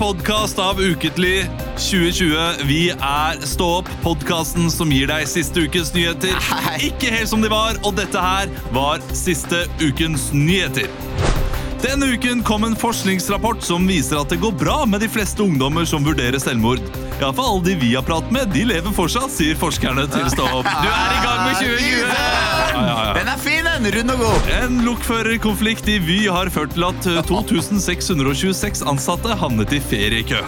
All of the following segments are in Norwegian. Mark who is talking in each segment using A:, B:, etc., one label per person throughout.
A: podkast av Uketlig 2020. Vi er Stå opp, podkasten som gir deg siste ukens nyheter. Ikke helt som de var, og dette her var siste ukens nyheter. Denne uken kom en forskningsrapport som viser at det går bra med de fleste ungdommer som vurderer selvmord. Iallfall alle de vi har pratet med, de lever fortsatt, sier forskerne til Stå opp.
B: Du er i gang med 2020!
A: Ja, ja, ja.
B: Den er fin, den! Rund og god.
A: En lokførerkonflikt i Vy har ført til at eh, 2626 ansatte havnet i feriekø.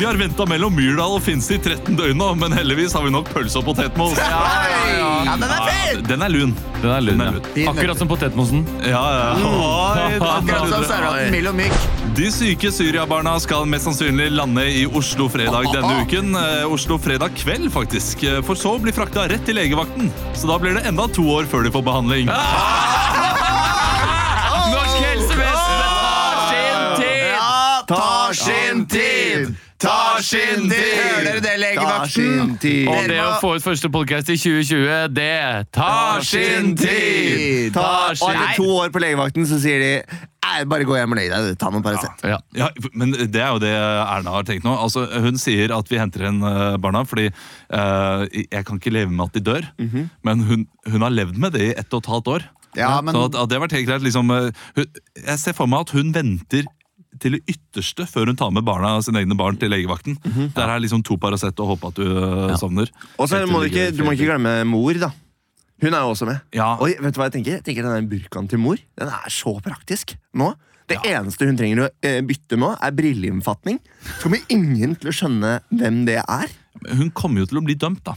A: Vi har venta mellom Myrdal og Finse i 13 døgn nå, men heldigvis har vi nok pølse og potetmos.
B: Ja, den er fin!
A: Den er lun.
C: Den er lun,
A: Den er
C: ja.
A: lun.
C: Akkurat som potetmosen.
A: Ja, ja. Oi, da-
B: Akkurat som serveraten mild og myk.
A: De syke Syria-barna skal mest sannsynlig lande i Oslo fredag denne uken. Eh, Oslo fredag kveld, faktisk. Eh, For så å bli frakta rett til legevakten. Så da blir det enda to år før de får behandling.
C: Norsk helsevesen tar sin tid!
B: Ja, tar sin tid! Tar sin tid! Hører dere det, legevakten?
C: Og det å få ut første podcast i 2020, det tar sin tid! Tar
D: Og etter to år på legevakten så sier de Nei, bare gå hjem og legg deg. Ta noen Paracet.
C: ja.
A: Ja, men det er jo det Erna har tenkt nå. Altså, hun sier at vi henter inn eh, barna fordi uh, jeg kan ikke leve med at de dør. Men hun, hun har levd med det i ett og et halvt år.
B: Ja, men
A: Så at, at det har vært helt greit. Liksom, eh, hun, jeg ser for meg at hun venter til det ytterste før hun tar med barna sine egne barn til legevakten. Der er liksom to Paracet og håpe at du sovner.
D: Og så må du ikke, du må ikke glemme mor, da. Hun er jo også med.
A: Ja.
D: Oi, vet du hva Jeg tenker Jeg tenker den burkaen til mor Den er så praktisk nå. Det eneste hun trenger å eh, bytte nå, er brilleinnfatning. Så kommer ingen til å skjønne hvem det er.
A: Hun kommer jo til å bli dømt, da.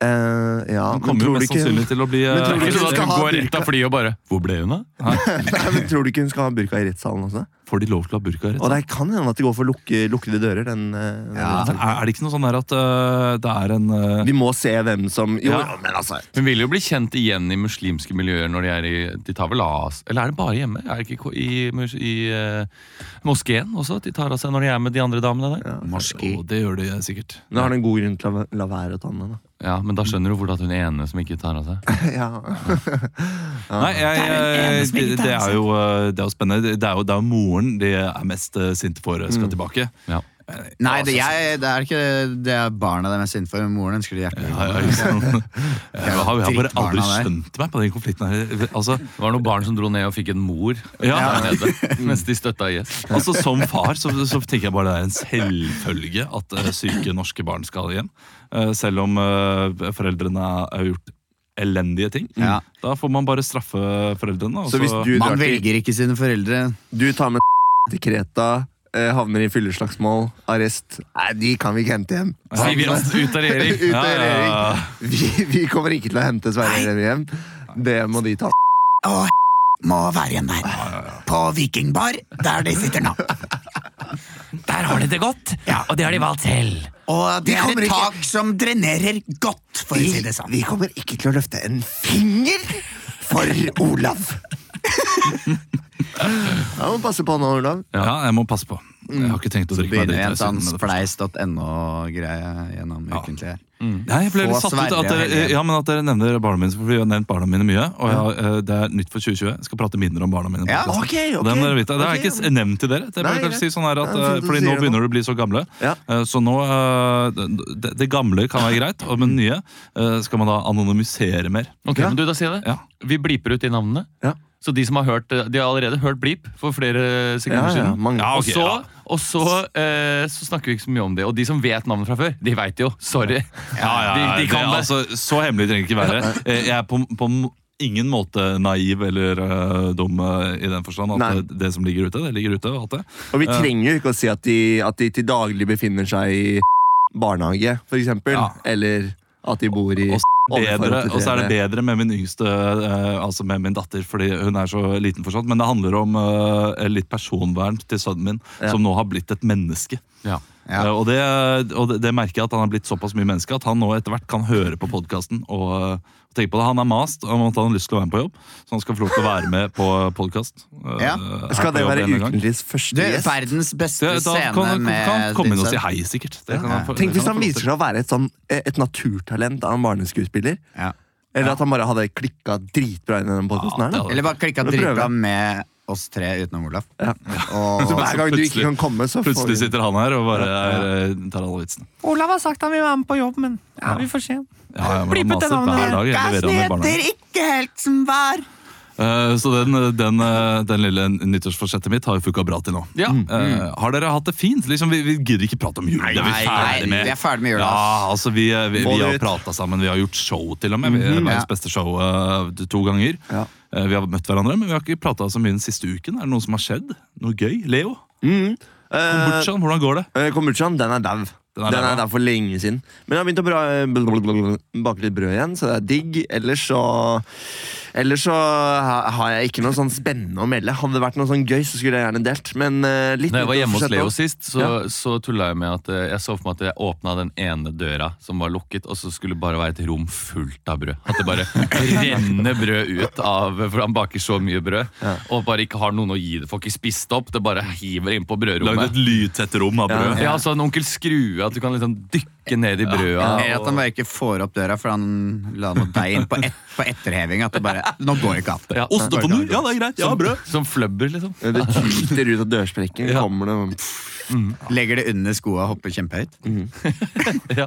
D: Eh, ja,
A: Hun kommer jo mest sannsynlig til å bli
D: Men tror
A: eh,
D: du
C: Ikke
D: skal
C: hun rett av flyet og bare Hvor ble hun av?
D: Nei, men Tror du ikke hun skal ha burka i rettssalen også?
A: Får de lov til å ha burka? i rettssalen?
D: Og det kan hende at de går for lukke, lukkede dører. Den, eh, den
B: Ja.
A: Er er det ikke noe sånn der at uh, det er en uh,
D: Vi må se hvem som Jo,
A: Ja.
D: men altså
C: Hun vil jo bli kjent igjen i muslimske miljøer når de er i De tar vel av Eller er det bare hjemme? Er det ikke i, i moskeen også? at De tar av seg når de er med de andre damene der?
B: Moské.
A: Oh, Det gjør de sikkert.
D: Nå har de en god grunn til å la, la være å ta den. Da.
C: Ja, Men da skjønner du hvordan hun ene som ikke tar av seg.
D: Ja.
A: Nei, jeg,
B: er
A: jeg, det, det, er jo, øh, det er jo spennende. Det er jo, det er jo moren de er mest øh, sinte for øh, skal
D: Mm.
A: tilbake.
C: Ja.
B: Nei, det, jeg, det er ikke det er barna de er mest innenfor. Moren ønsker det hjertelig
A: Ja, ja, liksom. Jeg har, jeg har bare aldri skjønt meg på den konflikten her. Altså,
C: Det var noen barn som dro ned og fikk en mor
A: Ja.
C: nede, mens de støtta IS.
A: altså Som far så, så tenker jeg bare det er en selvfølge at øh, syke norske barn skal hjem. Eh, selv om øh, foreldrene har gjort elendige ting.
B: Ja.
A: Da får man bare straffe foreldrene. og
D: Så hvis du
B: Man velger ikke sine foreldre.
D: Du tar med til Kreta, eh, havner i fylleslagsmål, arrest Nei, de kan vi ikke hente hjem.
C: Sier vi ut av regjering.
D: Ut
A: Ja,
D: av
A: ja,
D: regjering.
A: ja.
D: Vi, vi kommer ikke til å hente Sverre Remi hjem. Det må de ta.
B: Og må være igjen der. På Vikingbar, der de sitter nå.
C: Der har de det godt, og det har de valgt selv.
B: Og det er
D: et
B: et
D: ikke-
B: tak som drenerer godt, for å si det sånn.
D: Vi kommer ikke til å løfte en finger for Olav. Ja, må passe på nå, Olav.
A: Ja, jeg må passe på. Jeg har ikke tenkt å drikke meg
B: Begynner en sånn
A: det
B: spleis.no-greie gjennom
A: Ja.
B: ukentlig her.
A: Nei, jeg ble
B: Få
A: litt satt ut
B: Sverre
A: at dere, ja, men at dere nevner barna mine, for vi har nevnt barna mine mye. Og jeg, har, eh, det er nytt for 2020. Jeg skal prate mindre om barna mine. på
B: Ja,
A: podcasten.
D: ok,
A: Og det, må dere vite. det har jeg
D: ok.
A: ikke nevnt til dere. Det er bare kanskje si sånn her at, eh,
D: at du
A: fordi
D: sier
A: nå begynner du å bli så gamle.
D: Ja.
A: Eh, Så nå eh, det, det gamle kan være greit, og med det nye eh, skal man da anonymisere mer.
C: Ok,
D: Ja.
C: men du, da sier jeg det.
A: Ja.
C: Vi bliper ut de navnene.
D: Ja.
C: Så de som har hørt De har allerede hørt Bleep for flere sekunder
D: Ja, ja,
C: siden.
D: mange.
A: Ja,
C: Og så,
A: ja.
C: og så, eh, så snakker vi ikke så mye om det. Og de som vet navnet fra før, de veit jo. Sorry.
A: Ja, ja, ja,
C: de, de kan
A: det,
C: det.
A: altså, så hemmelig trenger det ikke være. Eh, Jeg er på, på ingen måte naiv eller uh, dum eh, i den forstand at det, det som ligger ute, det ligger ute. og alt det.
D: Og vi trenger jo ikke å si at de, at de til daglig befinner seg i barnehage, eksempel.
A: Ja.
D: Eller at de bor i
A: Og Bedre, og så er det bedre med min yngste, eh, altså med min datter, fordi hun er så liten fortsatt. Men det handler om eh, litt personvern til sønnen min,
D: Ja.
A: som nå har blitt et menneske.
C: Ja.
B: Ja.
A: Eh, og det, og det, det merker jeg at han har blitt såpass mye menneske at han nå etter hvert kan høre på podkasten og, eh, og tenke på det. Han er mast om at han har lyst til å være med på jobb, så han skal få lov til å være med på podkast.
B: Ja.
D: Skal det være ukentligs første gjest?
B: verdens beste
A: Det, da
B: scene
A: kan kan,
B: med
A: kan han komme inn og si hei, sikkert. Det kan
B: Ja.
A: han
D: Tenk hvis han viser seg å være et, sånn, eh, et naturtalent av en barneskuespiller.
B: Ja.
D: Eller at han bare hadde klikka dritbra inn i den podkasten.
A: Ja.
B: Eller bare klikka dritbra med oss tre utenom Olaf.
D: Ja.
B: Og
D: hver gang du ikke kan komme, så får
A: Plutselig sitter han her og bare er, eh, tar alle vitsene.
E: Olav har sagt han vil være med på jobb, men ja, vi får se.
A: Ja, ja, men
E: Bli
A: han
E: på
A: maser
E: til navnet.
A: i barnehagen.
B: ikke helt som var.
A: Eh, Så den, den, eh, den lille nyttårsforsettet mitt har jo funka bra til nå.
C: Ja.
A: Eh, har dere hatt det fint? Liksom, vi, vi gidder ikke prate om jul. det er vi
B: nei,
A: ferdig med.
B: vi er ferdig med jula,
A: Ja, altså, vi, vi, vi har
D: ut.
A: prata sammen, vi har gjort show til og med. Mm
B: -hmm,
A: Verdens beste show to ganger.
D: Ja.
A: Eh, vi har møtt hverandre, men vi har ikke prata så mye den siste uken. Er det noe som har skjedd? Noe gøy? Leo?
D: Mm. Eh,
A: Kombuchaen, hvordan går det?
D: Eh, Kombuchaen, den er dau.
A: Den er
D: Den er der for lenge siden. Men jeg har begynt å bra, bake litt brød igjen, så det er digg. Ellers så Ellers så har jeg ikke noe sånn spennende å melde. Hadde det vært noe sånn gøy, så skulle jeg gjerne delt. Men eh, litt
C: Når jeg var hjemme hos Leo sist, så,
D: Ja.
C: så tulla jeg med at eh, jeg så for meg at jeg åpna den ene døra som var lukket, og så skulle det bare være et rom fullt av brød. At det bare renner brød ut av For han baker så mye brød, og bare ikke har noen å gi det. Får ikke spist opp, det bare hiver inn på
A: Lagd
C: brødrommet.
A: et lydtett rom av brød.
C: Ja, så en onkel Skrue, at du kan liksom dykke ned i brøda.
B: Ja, at han bare ikke får opp døra, for han la noe deig inn på, et, på etterheving. At det bare Nå går det ikke an.
C: Ja,
A: Osteponu? Ja, det er greit. Ja,
C: som,
A: brød.
C: som flubber, liksom.
D: Det tyter ut av dørsprekken.
C: Ja.
D: Kommer det
B: Legger det under skoa og hopper kjempehøyt.
C: Ja.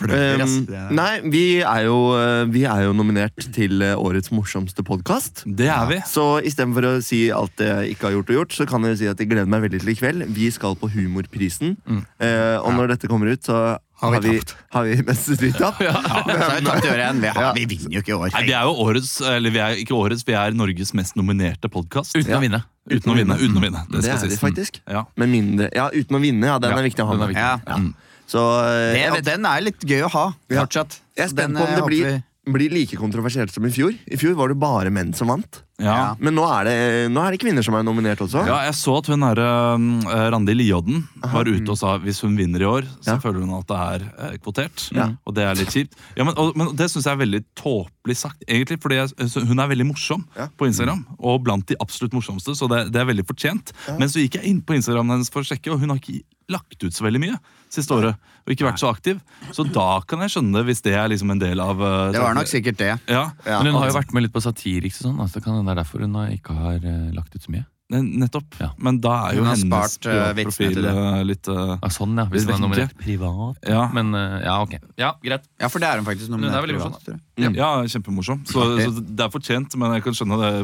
D: Um, Nei, vi er, jo, eh, vi er jo nominert til eh, årets morsomste podkast.
A: Det er vi.
D: Så istedenfor å si alt det jeg ikke har gjort, og gjort så kan jeg si at jeg gleder meg veldig til i kveld. Vi skal på Humorprisen. Eh, og når dette kommer ut, så
B: Har vi
D: har vi, mest sannsynlig tapt.
B: Ja, så har vi har, vi vinner jo ikke i år.
A: Nei, vi er jo årets, eller vi er ikke årets, vi er Norges mest nominerte podkast.
C: Uten å vinne.
A: Uten å vinne. Uten å vinne.
D: Det
A: skal
D: er det
A: sies.
D: faktisk.
A: Ja.
D: Men mindre Ja, uten å vinne. Ja, den
C: Ja,
D: er viktig å ha
C: den
D: med.
C: viktig.
B: Ja.
C: Mm.
D: Så eh,
B: Det,
D: ja.
B: den er litt gøy å ha
D: Ja.
B: fortsatt.
D: jeg er spent på om
B: eh,
D: det blir, blir like kontroversielt som i fjor. I fjor var det bare menn som vant.
A: Ja.
D: Men nå er det, nå er det kvinner som er nominert også.
A: Ja, jeg så at hun her, uh, Randi Liodden var ute og sa hvis hun vinner i år, så
D: Ja.
A: føler hun at det er eh, kvotert.
D: Ja.
A: Og det er litt kjipt. Ja, men, og, men det syns jeg er veldig tåpelig sagt, egentlig. Fordi jeg, hun er veldig morsom
D: Ja.
A: på Instagram. Og blant de absolutt morsomste, så det, det er veldig fortjent. Men så gikk jeg inn på Instagram hennes for å sjekke, og hun har ikke lagt ut så veldig mye siste året. Og ikke vært så aktiv. Så da kan jeg skjønne det, hvis det er liksom en del av eh,
B: Det var nok sikkert det.
A: Ja,
D: Ja.
C: Men hun har jo vært med litt på Satiriks og sånn. Altså, det kan hende det er derfor hun ikke har eh, lagt ut så mye.
A: Ne- nettopp.
C: Ja.
A: Men da er jo hennes
B: spart, eh,
A: profil eh, litt uh,
C: Ja, sånn, ja. Hvis hun er nominert privat.
A: Ja.
C: Men uh, ja, ok. Ja, greit.
B: Ja, for det er hun faktisk
C: det er
B: privat,
C: Morsom,
B: tror jeg.
A: Ja, kjempemorsom. Så, så det er fortjent, men jeg kan skjønne det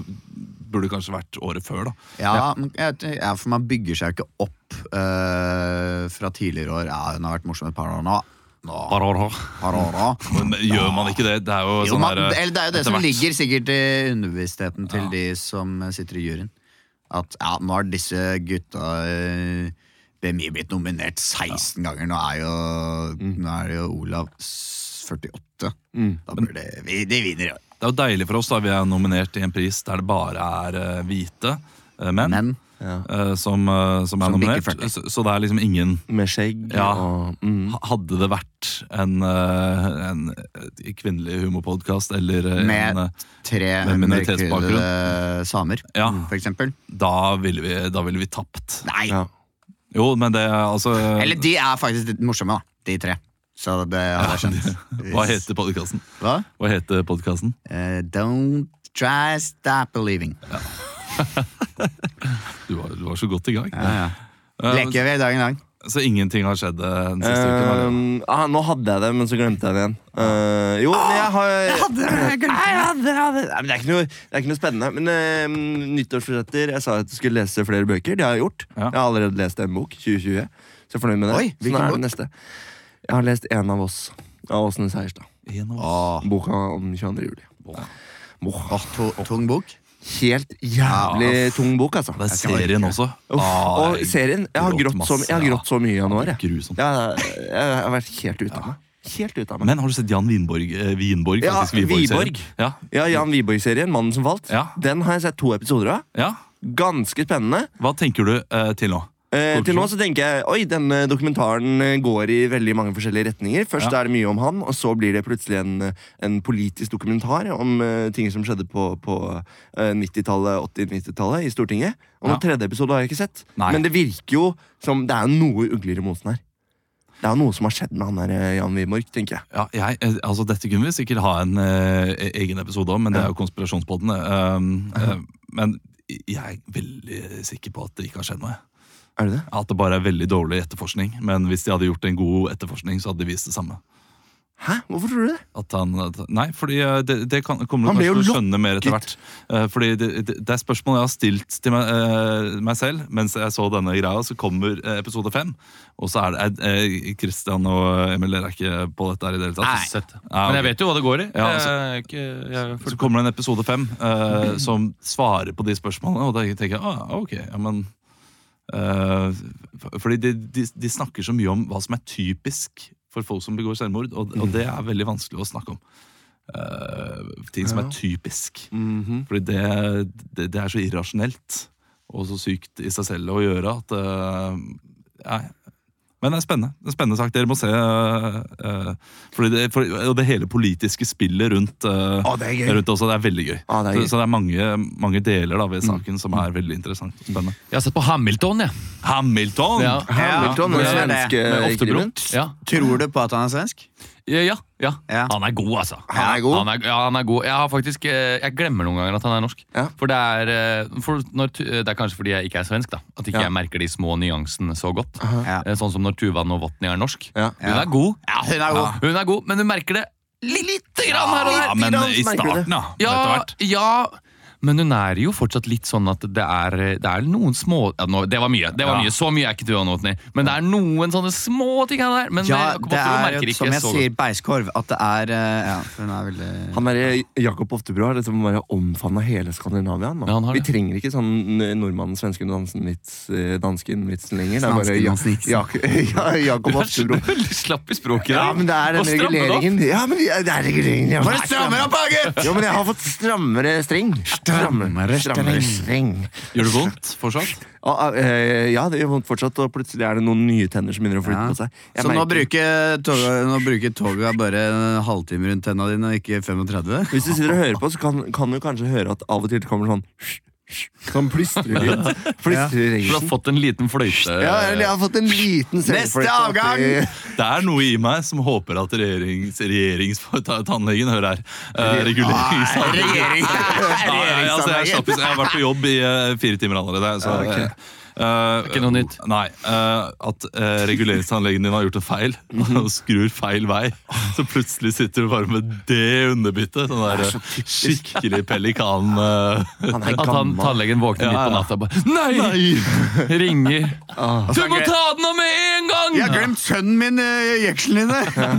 A: burde kanskje vært året før, da.
B: Ja, ja, for man bygger seg jo ikke opp uh, fra tidligere år. Ja, hun har vært morsom et par år nå. nå. Par år nå.
A: Men gjør man ikke det? Det er jo
B: Jo,
A: sånn
B: man,
A: der,
B: eller det er jo det som ligger sikkert i underbevisstheten til de som sitter i juryen. At ja, nå har disse gutta eh, BMI blitt nominert 16 ganger. Nå er jo, nå er det jo Olav 48.
D: Mm.
B: Da bør det, vi, de vinner i år.
A: Det er jo deilig for oss da vi er nominert i en pris der det bare er eh, hvite eh, menn
B: Men
D: Ja.
A: eh, som, eh, som er
B: Som
A: nominert. Så, så det er liksom ingen
D: Med skjegg
A: Ja.
D: og mm.
A: Hadde det vært en, eh, en kvinnelig humorpodkast eller
B: Med-
A: en
B: tre mørkhudede samer,
A: Ja.
B: for eksempel.
A: Da ville vi, da ville vi tapt.
B: Nei!
D: Ja.
A: Jo, men det altså
B: Eller de er faktisk litt morsomme, da. De tre. Så det hadde jeg skjønt.
A: Hva heter podkasten?
B: Hva?
A: Hva heter podkasten?
B: Eh, don't try stop believing.
A: Du, var- du var så godt i gang.
B: Ja, ja.
A: Eh,
B: Leker vi dag i dag.
A: Så ingenting har skjedd eh, den siste uken?
D: ah, nå hadde jeg det, men så glemte jeg det igjen. Uh, jo, men jeg har jeg hadde, Nei, men det, er ikke noe, det er ikke noe spennende. Men uh, nyttårsforsetter Jeg sa at du skulle lese flere bøker. Det har jeg gjort.
A: Ja.
D: Jeg har allerede lest en bok. 2020. Så jeg er fornøyd med det.
B: Oi,
D: så nå er det neste. Jeg har lest En av oss. Av Åsne Seierstad.
A: En av oss.
D: Boka om 22. juli. Boka.
B: Boka. to, tung bok.
D: Helt jævlig tung bok, altså.
A: Det er serien også.
D: Uff,
A: Ah,
D: og serien Jeg har
A: grått,
D: grått så, jeg har
A: ja.
D: så mye i januar. Jeg. Jeg, jeg har vært helt ute av meg. Helt ut av meg.
A: Men har du sett Jan Wienborg? Eh, Vinborg
D: Ja? Wiborg.
A: Ja,
D: Ja, Jan Wiborg-serien, 'Mannen som falt',
A: Ja.
D: den har jeg sett to episoder av.
A: ja.
D: Ganske spennende.
A: Hva tenker du eh, til nå?
D: Eh, til nå så tenker jeg oi, denne dokumentaren eh, går i veldig mange forskjellige retninger. Først
A: Ja.
D: er det mye om han, og så blir det plutselig en, eh, en politisk dokumentar om uh, ting som skjedde på, på uh, 90-tallet, 80-90-tallet i Stortinget. Og
A: ja.
D: noen tredje episode har jeg ikke sett.
A: Nei.
D: Men det virker jo som det er noe ugler i mosen her. Det er noe som har skjedd med han der eh, Jan Wiborg, tenker jeg.
A: Ja, jeg, eh, altså Dette kunne vi sikkert ha en uh, egen episode om, men det er jo konspirasjonspodden. eh, um, eh, men jeg er veldig sikker på at det ikke har skjedd noe.
D: Er det det?
A: At det bare er veldig dårlig etterforskning. Men hvis de hadde gjort en god etterforskning, så hadde de vist det samme.
D: Hæ? Hvorfor tror du det?
A: At han, at, nei, fordi eh, det, det kan, kommer du kanskje til å skjønne mer etter hvert. Eh, fordi det, det, det er spørsmål jeg har stilt til meg, eh, meg selv mens jeg så denne greia. Så kommer episode fem, og så er det eh, Christian og Emil er ikke på dette her i det hele tatt.
C: Nei,
A: Ja,
C: Men jeg vet jo hva det går i.
A: Ja, altså-
C: er ikke, jeg
A: Så kommer det en episode fem eh, som svarer på de spørsmålene, og da tenker jeg ah, ok, ja, men f- Fordi de, de, de snakker så mye om hva som er typisk for folk som begår selvmord, og, og det er veldig vanskelig å snakke om. Uh, ting som er typisk.
D: Mhm.
A: Fordi det, det, det er så irrasjonelt og så sykt i seg selv å gjøre at uh, Men det er spennende. Det er spennende sagt. Dere må se uh, eh, fordi det, for, Og det hele politiske spillet rundt, uh,
D: Å, det er
A: rundt også, det er veldig gøy.
D: Å, det er
A: så,
D: gøy.
A: så det er mange, mange deler da ved saken som er veldig interessant og spennende.
C: Jeg har sett på Hamilton, jeg.
A: Hamilton!
C: Ja.
D: Hamilton,
B: Ja, det er
D: svenske
C: Med ofte
D: krimen.
C: Ja.
B: Tror du på at han er svensk?
C: Ja, ja, ja. Han er god, altså.
D: Han er god?
C: Han er, ja, han er god. Jeg har faktisk eh, Jeg glemmer noen ganger at han er norsk.
D: Ja.
C: For det er eh, for når, Det er kanskje fordi jeg ikke er svensk, da. At ikke
D: Ja.
C: jeg merker de små nyansene så godt.
B: Ja.
C: Eh, Sånn som når Tuva Novotny er norsk.
D: Ja.
C: Hun er god,
B: Ja, hun er god.
C: Hun er god, men hun merker det lite grann her og der.
A: Ja, men i starten, da.
C: Ja, ja, men hun er jo fortsatt litt sånn at det er, det er noen små ja, nå, Det var mye. det var
A: Ja.
C: mye, Så mye er ikke Tuva Novotny. Men det er noen sånne små ting her der. Men
B: Ja,
C: det,
B: det
C: Oftebro
B: er
C: ikke
B: som jeg sier, beiskorv. At det er eh, Ja, hun er veldig
D: Han derre Jakob Oftebro har liksom bare omfavna hele Skandinavia.
C: Ja,
D: Vi trenger ikke sånn nordmannen, svensken, dansen, vits, eh, dansken-vitsen lenger. Det er bare ja, ja, ja, Jakob Oftebro.
C: Veldig slapp i språket.
D: Ja, men det er den
C: det
D: reguleringen. Ja, men det er reguleringen.
B: Bare strammer opp, da!
D: Jo, men jeg har fått strammere streng. Strammere, strammere streng.
A: Gjør det vondt fortsatt?
D: Eh, ja, det gjør vondt fortsatt, og plutselig er det noen nye tenner som begynner å flytte på seg. Jeg
B: Så nå bruker, toga, nå bruker toga bare en halvtime rundt tenna dine, og ikke 35?
D: Hvis du sitter og hører på, så kan, kan du kanskje høre at av og til kommer sånn Sånn plystrelyd.
C: Du har fått en liten fløyte.
D: Ja, eller jeg har fått en liten
B: Neste avgang!
A: Det er noe i meg som håper at regjerings, regjeringstannlegen Hør her. Uh, reguleringstannlegen.
B: regjering-
A: altså, jeg, jeg har vært på jobb i eh, fire timer allerede. Så,
D: Ja,
A: eh,
C: Ikke noe nytt.
A: Nei. uh, at uh, reguleringsanleggene din har gjort en feil
D: Mhm.
A: og skrur feil vei. Så plutselig sitter du bare med det underbyttet. Sånn der så skikkelig pelikan...
D: Han
C: At han, tannlegen våkner
A: Ja,
C: midt på natta og bare Nei! Ringer.
D: Ah.
C: Du må ta den av med en gang!
B: Jeg har glemt sønnen min uh, jekselen dine!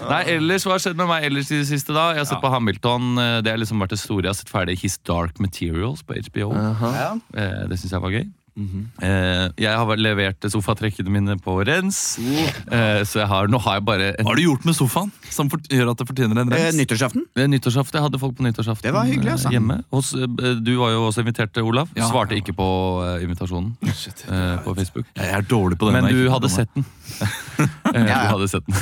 C: Nei, ellers, Hva har skjedd med meg ellers i det siste? da? Jeg har sett på Hamilton. eh, Det har liksom vært det store. Jeg har sett ferdig His Dark Materials på HBO.
B: Ja.
C: Eh, Det syns jeg var gøy. Eh, Jeg har levert sofatrekkene mine på rens, Eh, så jeg har, nå har jeg bare en
A: Hva har du gjort med sofaen som for, gjør at det fortjener en
B: Eh,
A: rens?
B: Nyttårsaften?
C: Det er Nyttårsaften. Jeg hadde folk på nyttårsaften
B: Det var hyggelig,
C: eh,
B: altså.
C: hjemme. Hos, eh, du var jo også invitert, Olav.
A: Ja.
C: Svarte ikke på eh, invitasjonen eh, på Facebook.
A: Jeg er dårlig på den.
C: Men du hadde sett den. Eh, Du hadde sett den.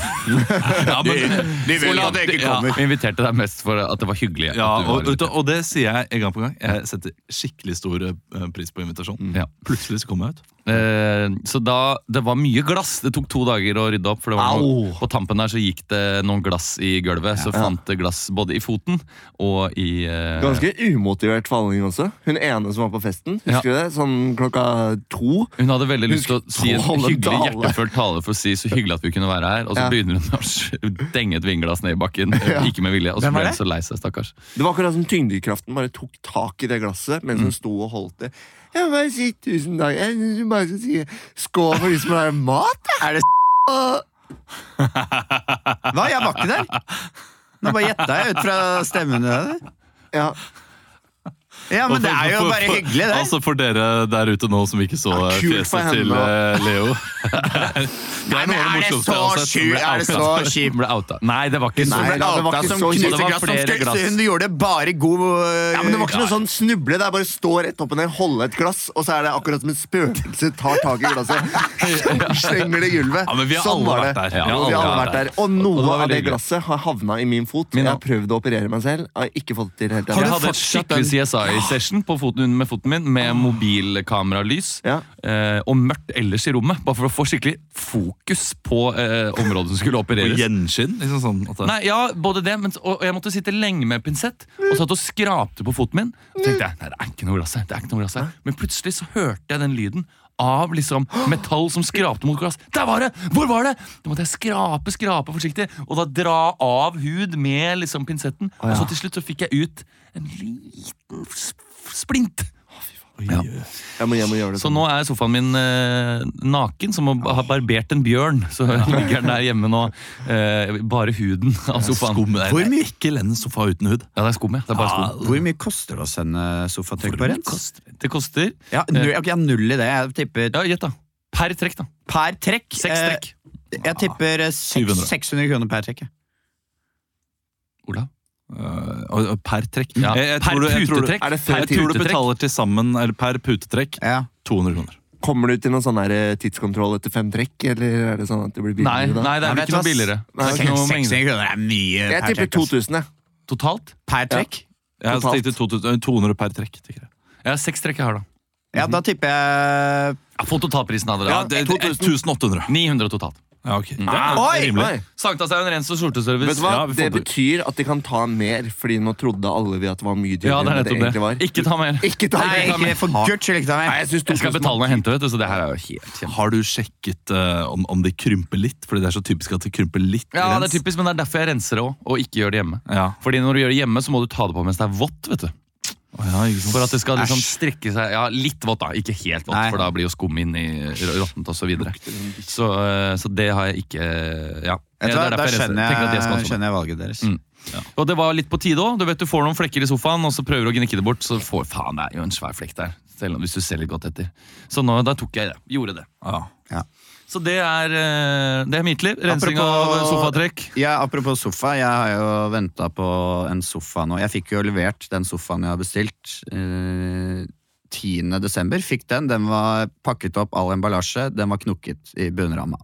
A: ja, men,
B: De vil at jeg ikke kommer.
C: Vi inviterte deg mest for at det var hyggelig.
A: Ja,
C: var
A: og, og det sier jeg en gang på gang. Jeg setter skikkelig stor eh, pris på invitasjon.
C: Ja.
A: Plutselig så kom jeg ut.
C: Eh, så da, Det var mye glass. Det tok to dager å rydde opp. For det var noe, på tampen der så gikk det noen glass i gulvet. Så fant det glass både i foten og i eh,
D: Ganske umotivert falling også. Hun ene som var på festen. Husker du det? Sånn klokka to.
C: Hun hadde veldig lyst til å si en hyggelig hjertefølt tale for å si så hyggelig at vi kunne være her, og så
D: Ja.
C: begynner hun å denge et vinglass ned i bakken. Ikke med vilje. Og så ble hun så lei seg, stakkars.
D: Det var akkurat som tyngdekraften bare tok tak i det glasset mens hun sto og holdt det. Jeg vil bare si tusen takk. Jeg syns du bare skal si skål for de som har mat.
B: Er det Hva? Jeg var ikke der. Nå bare gjetta jeg ut fra stemmen.
D: Ja.
B: Ja, men
A: for,
B: det er jo
A: for-
B: bare
A: for-
B: hyggelig, det.
A: Altså For dere der ute nå som ikke så
D: Ja,
A: eh,
D: for
A: fjeset til eh, Leo Det
B: Nei, men er det så
A: har som
B: sjukt?
A: ble
B: Er det så kjipt?
C: Hun ble outa. Nei, det var ikke så
D: Nei, da, det var ikke så
C: Det
B: glass
C: glass.
B: Hun gjorde bare god øh,
D: Ja, men Det var ikke noe sånn snuble. Det er bare å stå rett opp og ned, holde et glass, og så er det akkurat som en spøkelse tar tak i glasset. Slenger det i gulvet.
A: Ja, men vi har
D: sånn
A: alle vært der.
C: Ja,
D: vi har alle vært der. Og noe
C: Og
D: av det glasset har havna i min fot. Jeg har prøvd å operere meg selv. Har ikke fått det til
C: hadde CSI på foten, med foten min med mobilkameralys.
D: Ja.
C: Eh, og mørkt ellers i rommet, bare for å få skikkelig fokus på eh, området som skulle
A: Og
C: opereres.
A: gjenskinn? Liksom sånn det,
C: Nei, ja, både det, men, og og jeg måtte sitte lenge med pinsett og satt og skrapte på foten min. Så tenkte jeg, nei, det er ikke noe glass her, det er ikke noe glass her. Men plutselig så hørte jeg den lyden av liksom metall som skrapte mot glass. Der var det! Hvor var det? Da måtte jeg skrape, skrape forsiktig, og da dra av hud med liksom pinsetten. Og så til slutt så fikk jeg ut en liten splint. Ja.
D: Jeg må jeg må gjøre det
C: Så nå er sofaen min eh, naken, som å ha barbert en bjørn. Så ligger den der hjemme nå. Eh, bare huden av sofaen.
A: Skum, det
B: Hvor mye-
A: ekkel en sofa uten hud.
C: Ja, det er skum, ja. Det er bare skum.
B: Hvor mye koster det å sende sofatrekk på rens?
C: Det koster
B: Ja, null, ok, jeg har null i det. Jeg tipper
C: Ja, gjett, da. Per trekk, da.
B: per trekk.
C: Seks trekk.
B: Eh, jeg tipper eh, seks-
A: 700.
B: 600 kroner per trekk. jeg.
C: Olav?
A: Og per trekk.
C: Ja,
A: Jeg, jeg,
C: per
A: tror du, jeg, tror du,
C: putetrekk.
D: Er det
A: jeg tror du betaler til sammen, eller per putetrekk,
B: Ja.
A: 200 kroner.
D: Kommer du til noen sånn eh, tidskontroll etter fem trekk, eller er det sånn at det blir
C: Nei,
D: billigere da?
C: nei, det er
B: Nei,
C: ikke noe billigere. Det er
B: Ok,
C: ikke noe
B: 600 kroner er mye
D: Jeg
B: per
D: tipper
B: Jeg tipper
D: 2000, jeg.
C: Totalt?
B: Per trekk?
A: Jeg
D: Totalt.
A: tenkte 200 per trekk. Jeg. jeg.
C: Ja, seks trekk jeg har, da.
B: Ja, da tipper jeg
C: Ja, Få totalprisen av det.
A: Ja,
C: da.
A: det er 1800.
C: 900 totalt.
A: Ja, ok. Det er
B: Oi!
A: rimelig.
C: Sankthanshaugen rens og skjorteservice.
D: Vet du hva?
A: Ja, vi får
D: det
A: det.
D: betyr at de kan ta mer, fordi nå trodde alle vi at det var mye dyrere
C: Ja, det er
D: enn det
C: nettopp det.
D: var.
C: Ikke ta mer.
D: Ikke ta
B: Nei,
D: mer.
B: ikke for guds skyld, ikke ta
D: Nei, jeg synes
C: Jeg skal
D: 2000
C: betale når jeg henter, vet du, så det her er jo helt kjent.
A: Har du sjekket eh, om, om de krymper litt? Fordi det er så typisk at de krymper litt. Ja,
C: Ja, det er typisk, men det er derfor jeg renser det òg, og ikke gjør det hjemme.
A: Ja.
C: Fordi når du gjør det hjemme, så må du ta det på mens det er vått. vet du
A: Ja.
C: For at det skal liksom strekke seg Ja, litt vått, da. Ikke helt vått,
B: Nei.
C: for da blir jo skum inn i råttent osv. Så, videre. så eh, Så det har jeg ikke Ja.
B: Jeg
C: tror,
B: Da
C: jeg
B: skjønner
C: skal
B: jeg,
C: også
B: skjønner jeg valget deres.
C: Mm. Og det var litt på tide òg. Du vet du får noen flekker i sofaen, og så prøver du å gnikke det bort, så får Faen, det er jo en svær flekk der. Selv om- hvis du ser litt godt etter. Så nå, da tok jeg det. Gjorde det.
A: Ja.
B: Ja.
C: Så det er, eh, det er mitt liv. Rensing
B: Apropos-
C: av sofatrekk.
B: Ja, Apropos sofa, jeg har jo venta på en sofa nå. Jeg fikk jo levert den sofaen jeg har bestilt. Eh, 10. desember fikk den. Den var pakket opp, all emballasje. Den var knukket i bunnramma.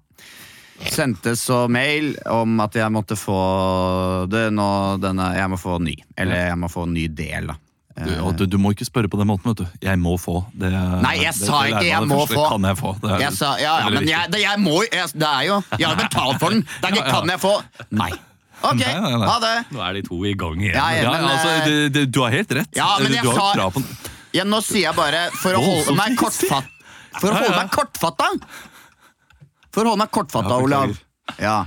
B: Sendte så mail om at jeg måtte få det nå denne, Jeg må få ny. Eller jeg må få en ny del, da.
A: Du, og du, du må ikke spørre på den måten, vet du. Jeg må få. Det,
B: Nei, jeg
A: det-
B: sa
A: det
B: ikke jeg må få.
A: Kan jeg få? Det er-
B: Jeg sa, ja, ja, men jeg, det, jeg må jeg, Det er jo Jeg har betalt for den! Det er ikke
A: Ja, ja.
B: kan jeg få. Nei. Ok,
A: Nei, nei, nei.
B: ha det.
C: Nå er de to i gang igjen.
B: Ja, ja.
A: Ja, altså,
B: du,
A: det, det, du har helt rett.
B: Ja, men jeg sa-
A: på
B: Ja, nå sier jeg bare for å holde meg kortfatt For å holde meg kortfatta For å holde meg kortfatta, Olav Ja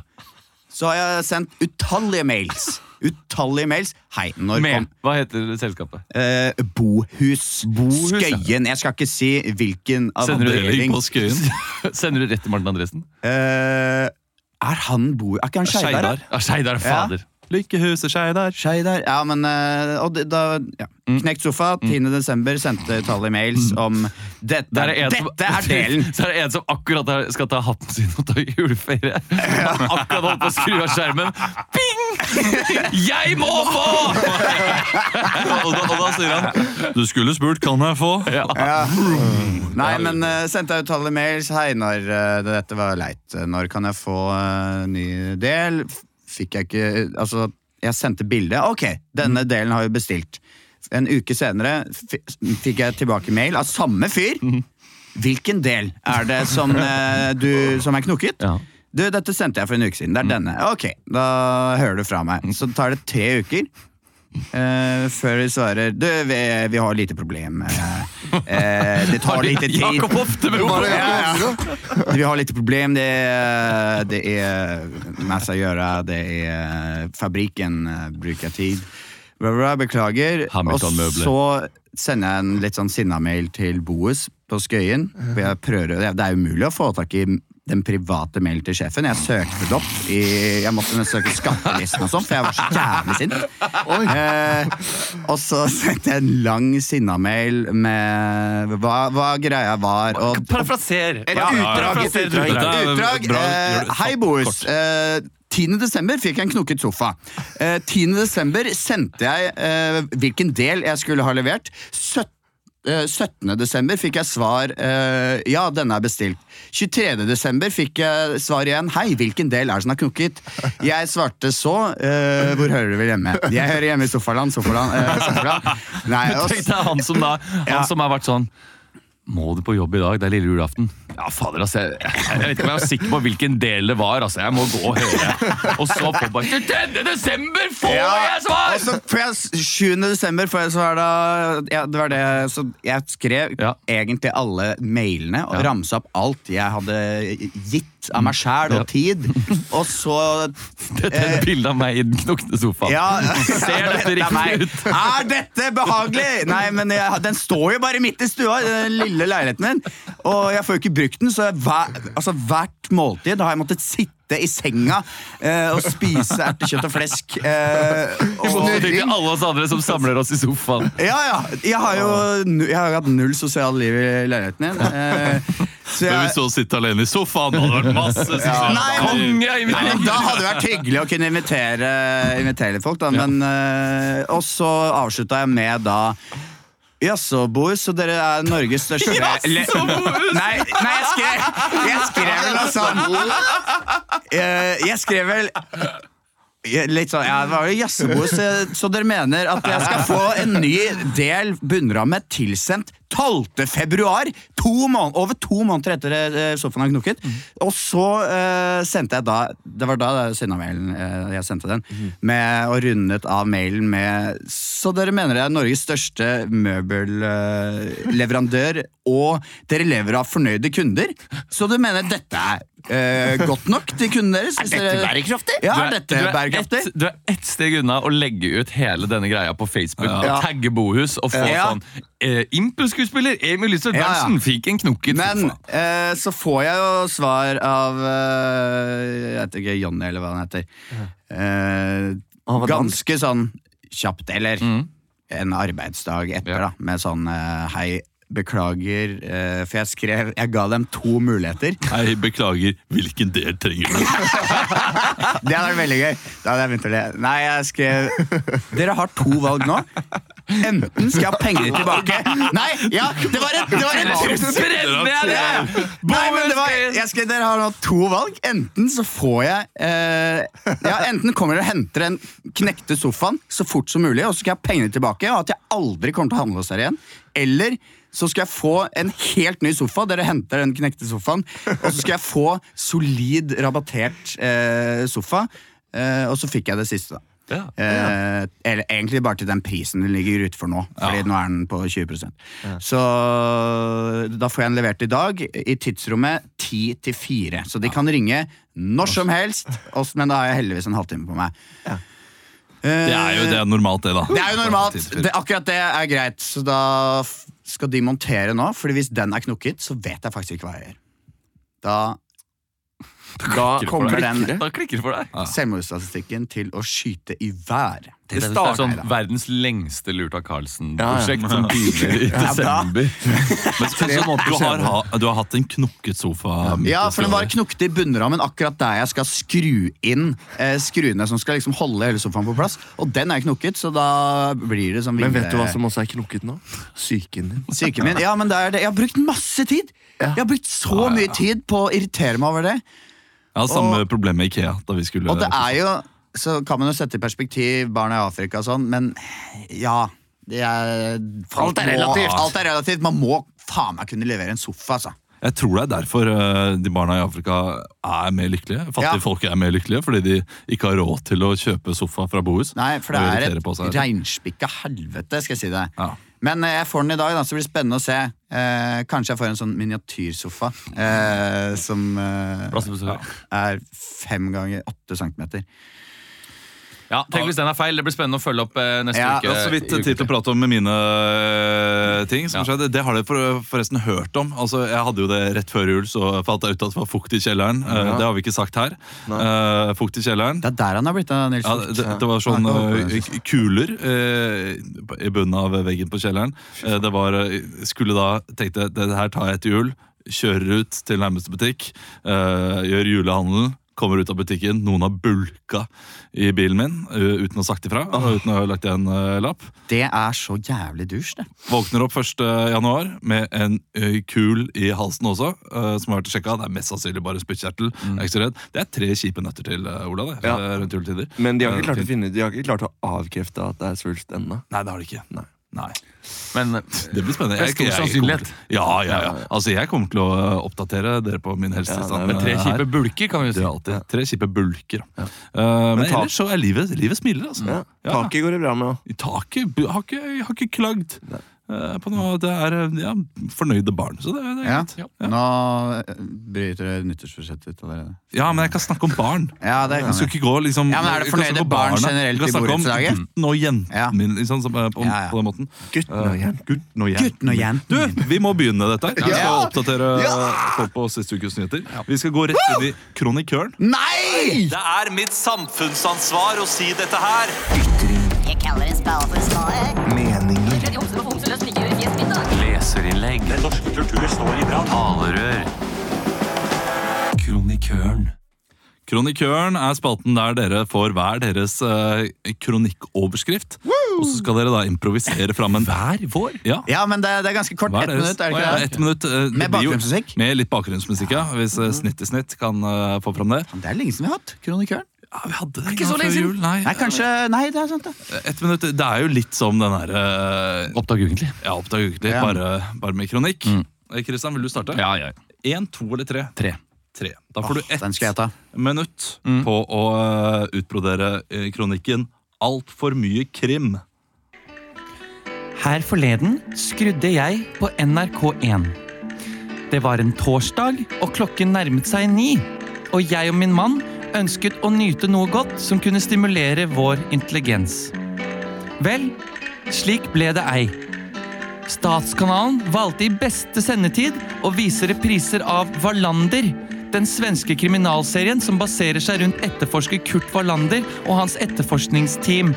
B: Så har jeg sendt utallige mails Utallige mails Hei, når
C: Med.
B: kom
C: Hva heter selskapet?
B: eh, Bohus,
C: Bohus.
B: Skøyen Jeg skal ikke si hvilken
C: Sender du
B: avdeling
A: på Skøyen.
C: Sender du rett til Martin Andresen?
B: eh, Er han bo... Er ikke han Skeidar? da?
A: Skeidar.
C: Fader.
A: Lykkehuset Skeidar.
B: Skeidar, ja, men eh, og da, ja.
C: Mm.
B: Knekt sofa, 10. desember Sendte utallige mails om Dette,
C: Det er en som-
B: er delen
C: Så er det en som akkurat skal ta hatten sin og ta juleferie. Ja. akkurat holdt på å skru av skjermen. Bing! Jeg må få!
A: og, da, og da sier han Du skulle spurt, kan jeg få?
C: Ja.
B: Ja. Nei, men uh, sendte jeg utallige mails. Hei, når uh, dette var leit. Når kan jeg få uh, ny del? Fikk jeg ikke Altså, jeg sendte bilde. Ok, denne delen har vi bestilt. En uke senere fikk jeg tilbake mail av samme fyr. Hvilken del er det som, eh, du, som er knukket?
C: Ja.
B: Du, dette sendte jeg for en uke siden. Det er denne. Ok, da hører du fra meg. Så tar det tre uker. Eh, før de svarer Du, vi, vi har lite problem. Uh, eh, det tar lite tid.
C: Jakob Oftebro!
B: Ja, ja. Vi har lite problem. Det er det er massa å gjøre. Det er fabriken eh, bruker tid. Beklager. Og så sender jeg en litt sånn sinna-mail til Boes på Skøyen. Jeg prøver, det det er umulig å få tak i den private mailen til sjefen. Jeg søkte det opp. I, jeg måtte søke skattelisten og sånn, for jeg var så jævlig sint. Eh, og så sendte jeg en lang sinna-mail med hva, hva greia var. Og,
C: Parafraser.
B: Ja,
C: utdrag.
B: et utdrag.
C: utdrag.
B: utdrag. Eh, hei. Bohus. Eh, 10. desember fikk jeg en knokket sofa. Eh, 10. desember sendte jeg eh, hvilken del jeg skulle ha levert. 17 eh, 17. desember fikk jeg svar eh, Ja, denne er bestilt. 23. desember fikk jeg svar igjen. Hei, hvilken del er det som har knukket? Jeg svarte så. eh, hvor hører du vel hjemme? Jeg hører hjemme i sofaland. Sofaland. eh, sofaland. Nei,
C: Tenk deg han som da Han som har vært sånn må du på jobb i dag? Det er lille julaften. Ja, fader, altså. Jeg, jeg vet ikke om jeg var sikker på hvilken del det var. altså. Jeg må gå og høre. Og så på bare 23. desember får jeg svar!
B: Og så får jeg 7. desember får jeg svar da ja, Det var det Så jeg skrev
C: Ja.
B: egentlig alle mailene og
C: Ja.
B: ramsa opp alt jeg hadde gitt av meg sjæl og
C: Ja.
B: tid. Og så
C: Dette er et bilde av meg i den knokne sofaen.
B: ja,
C: Ser dette riktig ut?
B: Er dette behagelig? Nei, men jeg, den står jo bare midt i stua, den lille leiligheten min. Og jeg får jo ikke brukt den, så hver, altså, hvert måltid har jeg måttet sitte i senga eh, og spise ertekjøtt og flesk. Eh, og
C: Snurring. alle oss andre som samler oss i sofaen.
B: Ja, ja. Jeg har jo jeg har hatt null sosialt liv i leiligheten min. Eh, så
A: Men
B: jeg,
A: hvis du sitter alene i sofaen, hadde det vært masse ja,
B: Nei,
C: men,
B: Nei, men. Da hadde det vært hyggelig å kunne invitere, invitere folk, da. Men, eh, og så avslutta jeg med da Jaså, Boris, så dere er Norges største Le- Nei, nei, jeg skrev Jeg skrev vel noe sånn Eh, Jeg skrev vel Litt sånn, ja, det var jo jazzebord, så, så dere mener at jeg skal få en ny del bunnramme tilsendt 12. februar? To måneder, over to måneder etter eh, sofaen har knukket. Og så uh, sendte jeg da Det var da Sinna-mailen uh, jeg sendte den. Med, og rundet av mailen med Så dere mener jeg er Norges største møbelleverandør, og dere lever av fornøyde kunder? Så du mener dette er eh, godt nok til kundene deres? Er
D: dette bærekraftig?
B: Ja, er dette bærekraftig?
C: Ett- du er ett steg unna å legge ut hele denne greia på Facebook
B: Ja.
C: og tagge Bohus og få
B: Ja.
C: sånn eh, Impulskuespiller Emil Lystad
B: Ja, ja.
C: Fikk en knokket
B: Men eh, så får jeg jo svar av eh, Jeg vet ikke, Johnny eller hva han heter. Eh, ganske sånn kjapt, eller
C: Mm.
B: en arbeidsdag etter,
C: Ja.
B: da, med sånn eh, Hei, beklager, eh, for jeg skrev Jeg ga dem to muligheter.
A: Hei, beklager, hvilken del trenger du?
B: Det hadde vært veldig gøy. Da hadde jeg begynt å le. Nei, jeg skrev Dere har to valg nå. Enten skal jeg ha pengene tilbake Nei, ja, det var et, det var
C: Brenner?
B: Nei, men det var, jeg skrev, Dere har nå to valg. Enten så får jeg eh, Ja, Enten kommer dere og henter den knekte sofaen så fort som mulig, og så skal jeg ha pengene tilbake, og at jeg aldri kommer til å handle hos dere igjen. Eller så skal jeg få en helt ny sofa. Dere henter den knekte sofaen. Og så skal jeg få solid rabattert eh, sofa. Eh, og så fikk jeg det siste, da.
C: Ja.
B: Eh, eller egentlig bare til den prisen den ligger ute for nå. Fordi nå er den på 20% Så da får jeg den levert i dag, i tidsrommet 10 til 4. Så de kan ringe når som helst, men da har jeg heldigvis en halvtime på meg.
A: Det er jo det er normalt, det, da.
B: Det er jo normalt. Det, akkurat det er greit. Så da skal de montere nå, Fordi hvis den er knukket, så vet jeg faktisk ikke hva jeg gjør. Da
D: Da
B: kommer den
C: Da klikker det for deg.
B: selvmordsstatistikken til å skyte i vær.
C: Det er sånn verdens lengste Lurt av Carlsen-prosjekt
D: Ja,
C: som begynner i desember.
A: Men, så, du, har, du har hatt en knokket sofa?
B: Ja, for den var knukket i bunnrammen akkurat der jeg skal skru inn eh, skruene som skal liksom holde hele sofaen på plass. Og den er knukket, så da blir det sånn
D: Men vet du hva som også er knokket nå? Psyken din.
B: Syken min. Ja, men det er det. Jeg har brukt masse tid! Jeg har brukt så mye tid på å irritere meg over det.
A: Ja, Samme problem med Ikea. da vi skulle...
B: Og det er jo Så kan man jo sette i perspektiv barna i Afrika og sånn, men ja det er,
D: Alt er relativt.
B: Må, alt er relativt. Man må faen meg kunne levere en sofa, altså.
A: Jeg tror det er derfor eh, de barna i Afrika er mer lykkelige. Fattige
B: Ja.
A: folk er mer lykkelige fordi de ikke har råd til å kjøpe sofa fra Bohus.
B: Nei, for det er et reinspikka helvete, skal jeg si deg.
A: Ja.
B: Men eh, jeg får den i dag, da, så blir spennende å se. Eh, kanskje jeg får en sånn miniatyrsofa eh, som eh, er fem ganger åtte centimeter.
C: Ja, tenk hvis den er feil. Det blir spennende å følge opp eh, neste
B: Ja,
C: uke.
A: Jeg har så vidt tid til å prate om mine eh, ting. som
C: Ja.
A: skjedde. Det har dere for, forresten hørt om. Altså, jeg hadde jo det rett før jul, så falt jeg ut at det var fukt i kjelleren. Eh, Det har vi ikke sagt her. Eh, fukt i kjelleren.
B: Det er der han har blitt av Nils
A: Ja, det, det var sånn
B: det var
A: eh, k- kuler eh, i bunnen av veggen på kjelleren. Eh, det var, eh, skulle da, tenkte jeg, det her tar jeg til jul. Kjører ut til nærmeste butikk, eh, gjør julehandelen, kommer ut av butikken, noen har bulka i bilen min uh, uten å ha sagt ifra. og Uten å ha lagt igjen uh, lapp.
B: Det er så jævlig dusj, det.
A: Våkner opp 1. januar med en uh, kul i halsen også, som har vært sjekka. Det er mest sannsynlig bare spyttkjertel. Jeg er ikke så redd. Det er tre kjipe nøtter til, Ola. det,
D: Ja.
A: rundt juletider.
D: Men de har ikke klart å finne De har ikke klart å avkrefte at det er svulst ennå.
A: Nei, det har de ikke.
D: Nei.
A: Nei.
F: Men
A: Det blir spennende.
F: Stor
A: Jeg- jeg
F: sannsynlighet.
A: Ja, ja, ja. Altså, jeg kommer til å oppdatere dere på min helsetilstand.
D: Ja,
A: uh,
F: tre kjipe bulker, kan vi jo
A: Det
F: si.
A: er alltid tre kjipe bulker. Uh, men
D: men
A: ellers så er livet, livet smiler, altså.
D: Ja.
A: Ja.
D: Taket går det bra med.
A: Taket har har ikke klagd uh, på noe. Det er uh, ja, fornøyde barn. Så det, det er
B: Ja.
A: greit.
B: Nå eh, bryter det nyttårsforsettet ditt allerede.
A: Ja, men jeg kan snakke om barn.
B: Ja, det
A: Jeg skal ikke gå liksom
B: Ja, men er det fornøyde barn
A: barna.
B: generelt
A: kan
B: i borettslaget?
A: gutten og jenten min, liksom, på,
B: Ja, ja.
A: på den måten.
D: Gutten og jenten.
A: Gutten og jenten.
B: Gutten
A: Du, vi må begynne dette. Vi skal
B: Ja.
A: oppdatere folk på siste ukes nyheter. Vi skal gå rett inn i kronikøren.
B: Nei!
A: Det er mitt samfunnsansvar å si dette her.
G: Jeg kaller en spade for en spade.
F: Talerør. Kronikøren.
A: Kronikøren er spalten der dere får hver deres eh, kronikkoverskrift. Og så skal dere da improvisere fram en
F: Hver vår?
A: Ja.
B: Ja, men det, det er ganske kort.
A: Hva
B: Ett
A: deres?
B: minutt, er det
A: ja,
B: ikke
A: ett
B: det?
A: minutt, eh, det
B: Med
A: blir jo-
B: bakgrunnsmusikk?
A: Med litt bakgrunnsmusikk, ja. Hvis eh, Snitt i snitt kan eh, få fram det.
B: Det er lenge siden vi har hatt Kronikøren.
A: Ja, vi hadde det
F: ikke så
A: før
F: lenge siden.
A: jul, Nei.
B: Nei, kanskje Nei, det er sant, det.
A: Ett minutt, det er jo litt som den derre
F: Oppdag ukentlig.
A: Ja, Oppdag ukentlig,
B: Ja.
A: bare, bare med kronikk. Eh, Kristian, vil du starte?
F: Ja, ja.
A: Én, to eller tre?
F: Tre.
A: Tre. Da får du ett minutt mm. på å eh, utbrodere eh, kronikken Altfor mye krim.
C: Her forleden skrudde jeg på NRK1. Det var en torsdag, og klokken nærmet seg ni. Og jeg og min mann ønsket å nyte noe godt som kunne stimulere vår intelligens. Vel, slik ble det ei. Statskanalen valgte i beste sendetid å vise repriser av Wallander, den svenske kriminalserien som baserer seg rundt etterforsker Kurt Wallander og hans etterforskningsteam.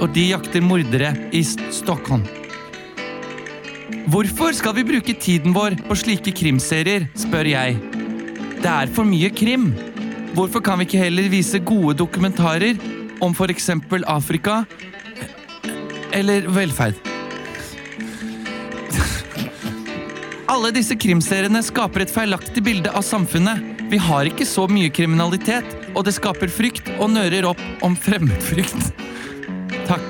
C: Og de jakter mordere i Stockholm. Hvorfor skal vi bruke tiden vår på slike krimserier, spør jeg. Det er for mye krim. Hvorfor kan vi ikke heller vise gode dokumentarer om f.eks. Afrika eller velferd? Alle disse krimseriene skaper et feilaktig bilde av samfunnet. Vi har ikke så mye kriminalitet, og det skaper frykt og nører opp om fremmedfrykt. Takk.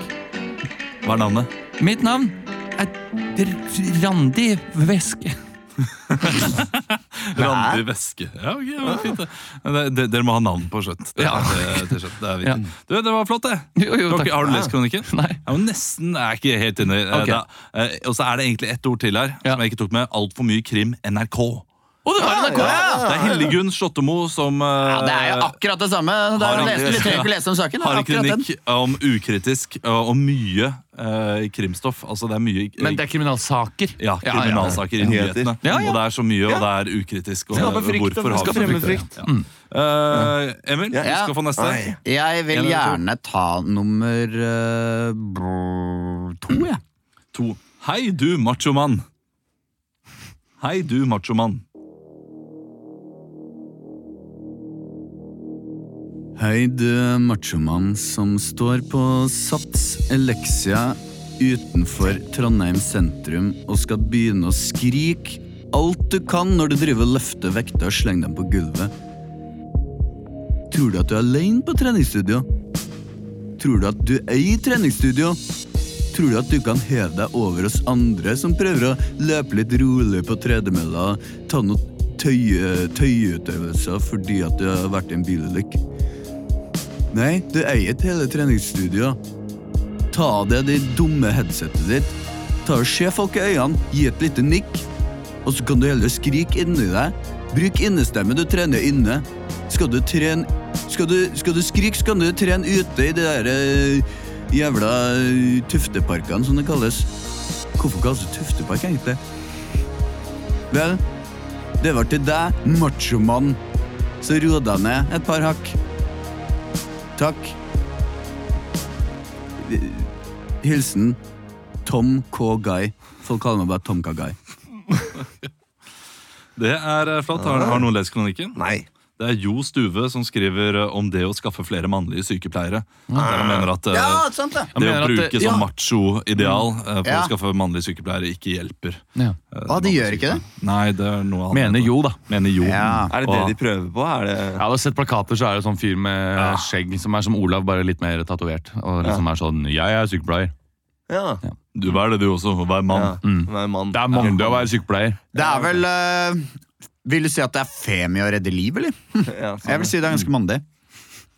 A: Hva er navnet?
C: Mitt navn er Randi Væske.
A: Randi Væske. Ja, okay, det var fint det. Det. Dere må ha navn på skjøtt. Det,
C: Ja.
A: det, det, det er viktig. Du, det var flott, det.
C: Jo, jo,
A: Dere- har du lest kronikken?
C: Nei.
A: Ja, nesten er jeg ikke helt inne.
C: Ok.
A: Da, eh, Og så er det egentlig ett ord til her som jeg ikke tok med. Altfor mye krim NRK.
C: Å, det var NRK!
A: Det er Hildegunn Slottemo som eh,
B: Ja, det er jo akkurat det samme. Det
A: Har en-
B: lest, lese om saken.
A: Har en klinikk om ukritisk og og mye uh, krimstoff. Altså det er mye
C: Men det er kriminalsaker.
A: ja, kriminalsaker i nyhetene.
C: Ja, ja.
A: Og det er så mye, og det er ukritisk. Og
D: frykt,
A: hvorfor har vi
D: skaper
A: frykt? Ja. Eh, Emil, du skal få neste.
D: Oi.
B: Jeg vil gjerne ta nummer eh, brr, to, jeg.
A: To. Hei, du machomann. Hei, du machomann.
B: Hei, du machomann som står på Sats Elexia utenfor Trondheim sentrum og skal begynne å skrike alt du kan når du driver og løfter vekter og slenger dem på gulvet. Tror du at du er alene på treningsstudio? Tror du at du er i treningsstudio? Tror du at du kan heve deg over oss andre som prøver å løpe litt rolig på tredemølla ta noen tøye, tøyeutøvelser fordi at du har vært i en bilulykke? Nei, du eier ikke hele treningsstudioet. Ta av deg det dumme headsetet ditt. Ta og Se folk i øynene, gi et lite nikk, og så kan du heller skrike inni deg. Bruk innestemme, du trener inne. Skal du trene Skal du, skal du skrike, så kan du trene ute i de der eh, jævla eh, tufteparkene, som det kalles. Hvorfor kalles det tuftepark, egentlig? Vel, det var til deg, machomann. Så ro deg ned et par hakk. Takk. Hilsen Tom K. Guy. Folk kaller meg bare Tom K. Guy.
A: Det er eh, flott. Har, har noen lest kronikken?
D: Nei.
A: Det er Jo Stuve som skriver eh, om det å skaffe flere mannlige sykepleiere. Der han mener at eh,
B: Ja, sant det!
A: det å bruke
C: det-
A: sånn macho-ideal eh, for
B: Ja.
A: å skaffe mannlige sykepleiere ikke hjelper.
C: Ja.
A: eh,
B: de gjør ikke det?
A: Nei, det er noe annet.
C: Mener jo, da.
A: Mener jo.
B: Ja.
D: Er det det de prøver på? Er det
C: Jeg har sett plakater, så er det sånn fyr med skjegg som er som Olav, bare litt mer tatovert. Og liksom er sånn 'Jeg er sykepleier'.
D: Ja.
A: Du er det, du også. Hver mann.
D: ja. Være mann.
C: Det er mandig å være sykepleier.
B: Det er vel eh, Vil du si at det er femi å redde liv, eller?
D: Ja, sånn.
B: Jeg vil si det er ganske mandig.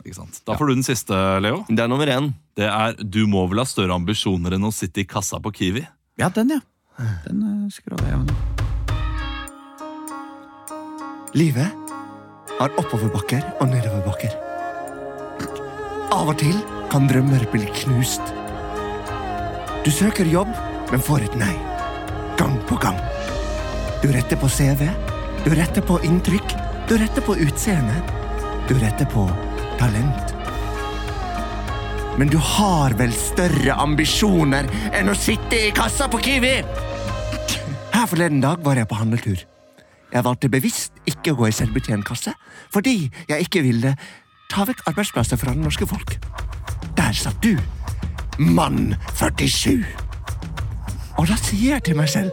A: Ikke sant? Da får du den siste, Leo.
D: Det er nummer én.
A: Det er 'Du må vel ha større ambisjoner enn å sitte i kassa på Kiwi'.
B: Ja, den, ja. Den uh, jeg jeg med.
D: Livet har oppoverbakker og nedoverbakker. Av og til kan drømmer bli knust. Du søker jobb, men får et nei. Gang på gang. Du retter på CV, du retter på inntrykk, du retter på utseende. Du retter på talent. Men du har vel større ambisjoner enn å sitte i kassa på Kiwi? Her forleden dag var jeg på handletur. Jeg valgte bevisst ikke å gå i selvbetjentkasse, fordi jeg ikke ville ta vekk arbeidsplasser fra det norske folk. Der satt du, mann 47. Og da sier jeg til meg selv,